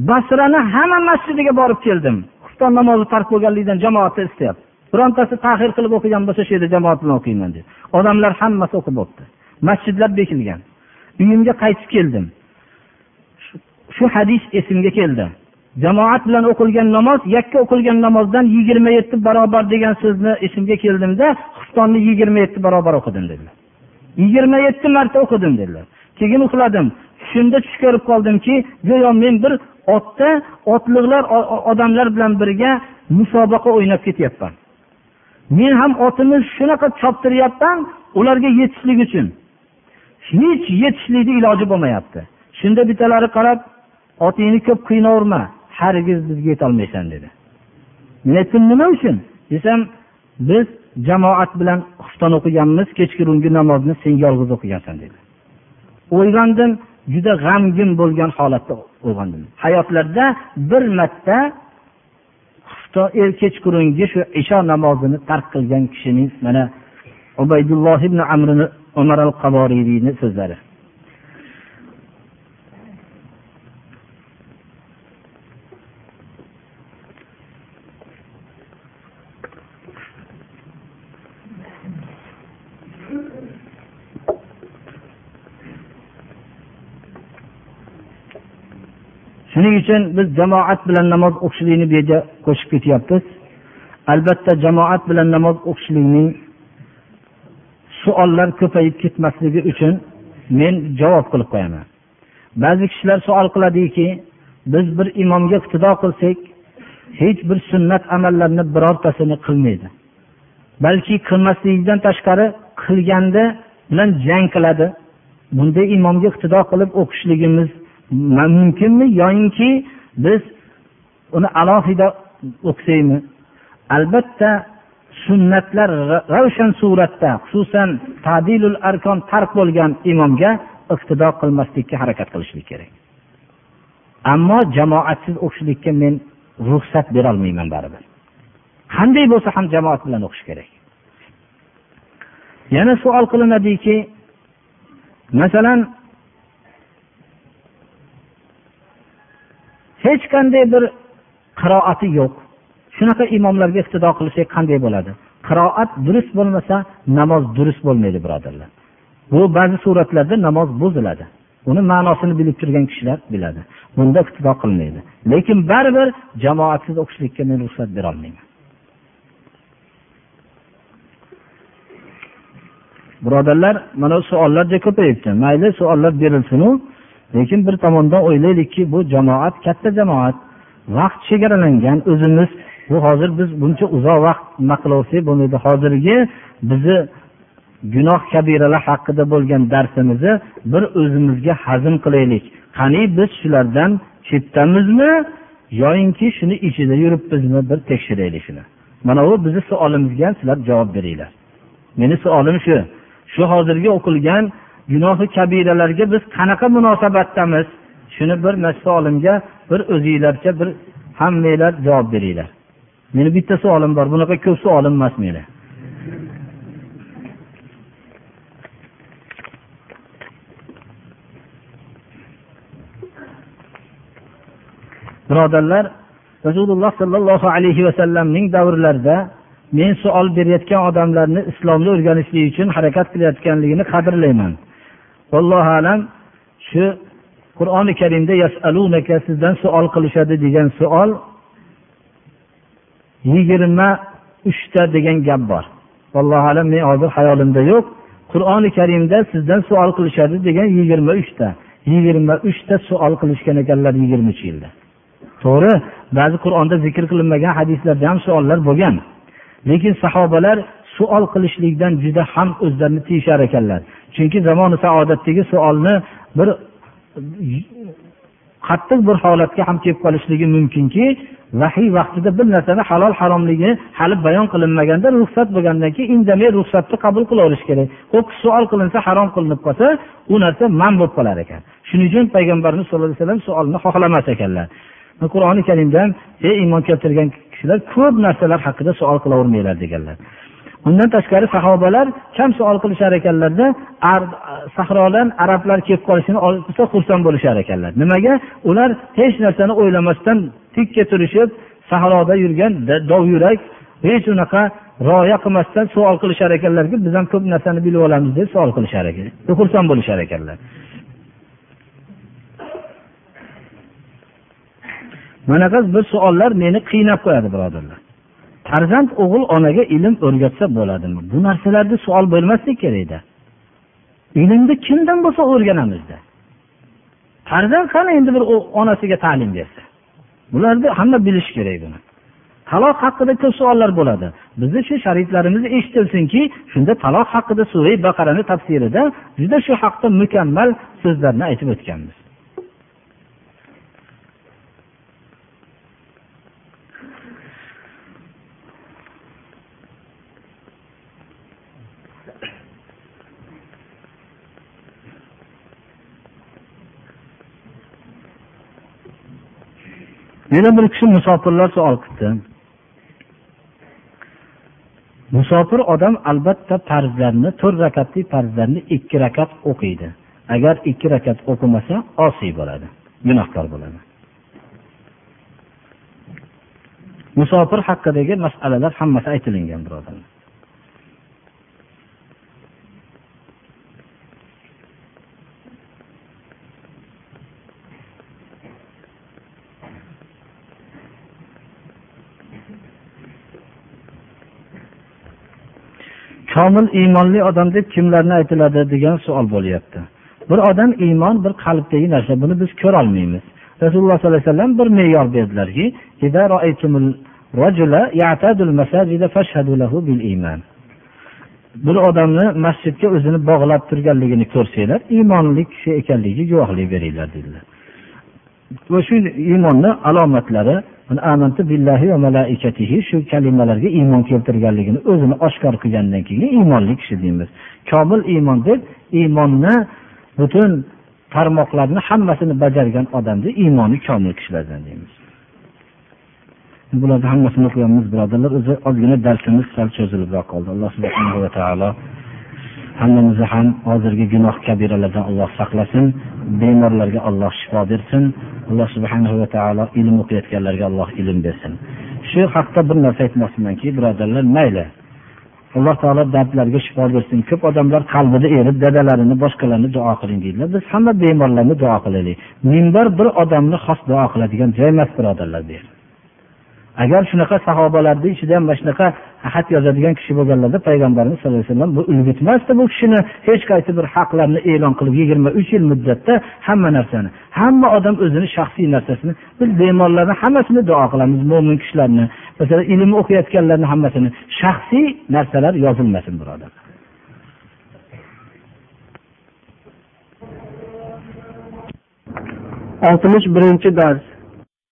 basrani hamma masjidiga borib keldim. Xufton namozi tark bo'lganligidan jamoatni istayapti. Birontasi tahir qilib o'qigan bo'lsa shu yerda jamoat bilan o'qiyman dedi. Odamlar hammasi o'qib bo'libdi masjidlar bekilgan. Uyimga qaytib keldim. Shu hadis esimga keldi. Jamoat bilan o'qilgan namoz yakka o'qilgan namozdan yigirma yetti barobar degan so'zni esimga keldimda xuftonni yigirma yetti barobar o'qidim dedilar. Yigirma yetti marta o'qidim dedilar. Keyin uxladim. Tushimda tush ko'rib qoldimki go'yo men bir otda otliqlar odamlar bilan birga musobaqa o'ynab ketyapman. Men ham otimni shunaqa choptiryapman ularga yetishlik uchun. Hech yetishlikni iloji bo'lmayapti. Shunda bittalari qarab otingni ko'p qiynaverma. Hargiz bizga yetolmaysan dedi. Men aytdim nima uchun? Desam biz jamoat bilan xufton o'qiganmiz kechqurungi namozni sen yolg'iz o'qigansan dedi. O'ylandim juda g'amgin bo'lgan holatda uyg'ondim hayotlarida bir marta er kechqurungi shu isho namozini tark qilgan kishining mana ubaydulloh ibn amrini umar al qaboriyni so'zlari. Shuning uchun biz jamoat bilan namoz o'qishlikni bu yerga qo'shib ketyapmiz. Albatta jamoat bilan namoz o'qishlikning savollar ko'payib ketmasligi uchun men javob qilib qo'yaman. Ba'zi kishilar savol qiladiki biz bir imomga iqtido qilsak hech bir sunnat amallarni birortasini qilmaydi. Balki qilmasligidan tashqari qilganda bilan jang qiladi. Bunday imomga iqtido qilib o'qishligimiz mumkinmi? Yoyinki biz uni alohida o'qisaymi? Albatta sunnatlar ravshan suratda xususan tadilul arkon tark bo'lgan imomga iqtido qilmaslikka harakat qilishlik kerak. Ammo jamoatsiz o'qishlikka men ruxsat berolmayman baribir. Qanday bo'lsa ham jamoat bilan o'qish kerak. Yana savol qilinadiki masalan hech qanday bir qiroati yo'q. Shunaqa imomlarga iqtido qilsak qanday bo'ladi? Qiroat durust bo'lmasa namoz durust bo'lmaydi birodarlar. Bu ba'zi suratlarda namoz buziladi. Uni ma'nosini bilib turgan kishilar biladi. Bunda iqtido qilmaydi. Lekin baribir jamoatsiz o'qishlikka men ruxsat berolmayman birodarlar mana savollar juda ko'payibdi. Mayli savollar berilsinu. Lekin bir tomondan o'ylaylikki bu jamoat katta jamoat. Vaqt chegaralangan o'zimiz bu hozir biz buncha uzoq vaqt nima qilaversak bo'lmaydi. Hozirgi bizni gunoh kabiralar haqida bo'lgan darsimizni bir o'zimizga hazm qilaylik. Qani biz shulardan chetdamizmi yoyinki shuni ichida yuribmizmi bir tekshiraylik shuni. Mana bu bizni savolimizga sizlar javob beringlar. Meni savolim shu. Shu hozirgi o'qilgan gunohi kabiralarga biz qanaqa munosabatdamiz? Shuni bir savolimga bir o'zinglarcha bir hammanglar javob beringlar. Meni bitta savolim bor bunaqa ko'p savolim emas meni. Birodarlar rasululloh sollallohu alayhi vasallamning davrlarida men savol berayotgan odamlarni islomni o'rganishlik uchun harakat qilayotganligini qadrlayman. Vallohu alam shu qur'oni karimda yasalunaka sizdan savol qilishadi degan savol yigirma uchta degan gap bor. Vallohu alam men hozir hayolimda yo'q. Qur'oni karimda sizdan savol qilishadi degan yigirma uchta yigirma uchta savol qilishgan ekanlar yigirma uch yilda. To'g'ri ba'zi qur'onda zikr qilinmagan hadislarda ham savollar bo'lgan. Lekin sahobalar suol qilishlikdan juda ham o'zlarini tiyishar ekanlar. Chunki zamoni saodatdagi suolni bir qattiq bir holatga ham kelib qolishligi mumkinki vahiy vaqtida bir narsani halol haromligi hali bayon qilinmaganda ruxsat bo'lgandan keyin indamay ruxsatni qabul qilaverish kerak. Ko'p suol qilinsa harom qilinib qolsa u narsa man bo'lib qolar ekan. Shuning uchun payg'ambarimiz sallallohu alayhi vasallam suolni xohlamas ekanlar. Qur'oni karimda ey iymon keltirgan kishilar ko'p narsalar haqida savol qilavermanglar deganlar. Undan tashqari sahobalar kam savol qilishar ekanlarda e, sahrodan arablar kelib qolishini olsa xursand bo'lishar ekanlar. Nimaga? Ular hech narsani o'ylamasdan tikka turishib sahroda yurgan dovyurak hech unaqa rioya qilmasdan savol qilishar ekanlarki biz ham ko'p narsani bilib olamiz deb savol qilishar ekan xursand bo'lishar ekanlar. Manaqa bir savollar meni qiynab qo'yadi birodarlar. Farzand o'g'il onaga ilm o'rgatsa bo'ladimi? Bu narsalarda savol bo'lmaslik kerakda ilmni kimdan bo'lsa o'rganamizda farzand qani endi bir onasiga ta'lim bersa. Bularni hamma bilishi kerak buni. Taloq haqida ko'p savollar bo'ladi. Bizni shu shariflarimiz eshitilsinki shunda taloq haqida sura baqarani tafsirida juda shu haqda mukammal so'zlarni aytib o'tganmiz. Yana bir kishi musofirlar savol qildi musofir odam albatta farzlarni to'rt rakatli farzlarni ikki rakat o'qiydi. Agar ikki rakat o'qimasa osiy bo'ladi gunohkor bo'ladi. Musofir haqidagi masalalar hammasi aytilingan birodarlar. Komil iymonli odam deb kimlarni aytiladi degan savol bo'lyapti. Bir odam iymon bir qalbdagi narsa buni biz ko'rolmaymiz. Rasululloh sollallohu alayhi vasallam bir me'yor berdilarki bir odamni masjidga o'zini bog'lab turganligini ko'rsanglar iymonli kishi ekanligiga guvohlik beringlar dedilar. Va shu iymonni alomatlari shu kalimalarga iymon keltirganligini o'zini oshkor qilgandan keyin iymonli kishi deymiz. Komil iymon deb iymonni butun tarmoqlarni hammasini bajargan odamni iymoni komil kishilardan deymiz. Bularni hammasini o'qiganmiz birodarlar. O'zi ozgina darsimiz sal cho'zilibroq qoldi. Alloh subhanahu va taolo hammamizni ham hozirgi gunoh kabiralardan alloh saqlasin bemorlarga alloh shifo bersin alloh subhanahu va taolo ilm o'qiyotganlarga alloh ilm bersin. Shu haqda bir narsa aytmoqchimanki birodarlar mayli. Alloh taolo dardlarga shifo bersin. Ko'p odamlar qalbida erib dadalarini boshqalarni duo qiling deydilar. Biz hamma bemorlarni duo qilaylik. Minbar bir odamni xos duo qiladigan joy emas birodarlar bu yer agar shunaqa sahobalarni ichida ham mana shunaqa xat yozadigan kishi bo'lganlarda payg'ambarimiz sallallohu alayhi vasallam bu ulgutmasdi bu kishini. Hech qaysi bir haqlarni e'lon qilib yigirma uch yil muddatda hamma narsani hamma odam o'zini shaxsiy narsasini biz bemorlarni hammasini duo qilamiz mo'min kishilarni masalan ilm o'qiyotganlarni hammasini. Shaxsiy narsalar yozilmasin birodarlar oltmish birinchi dars.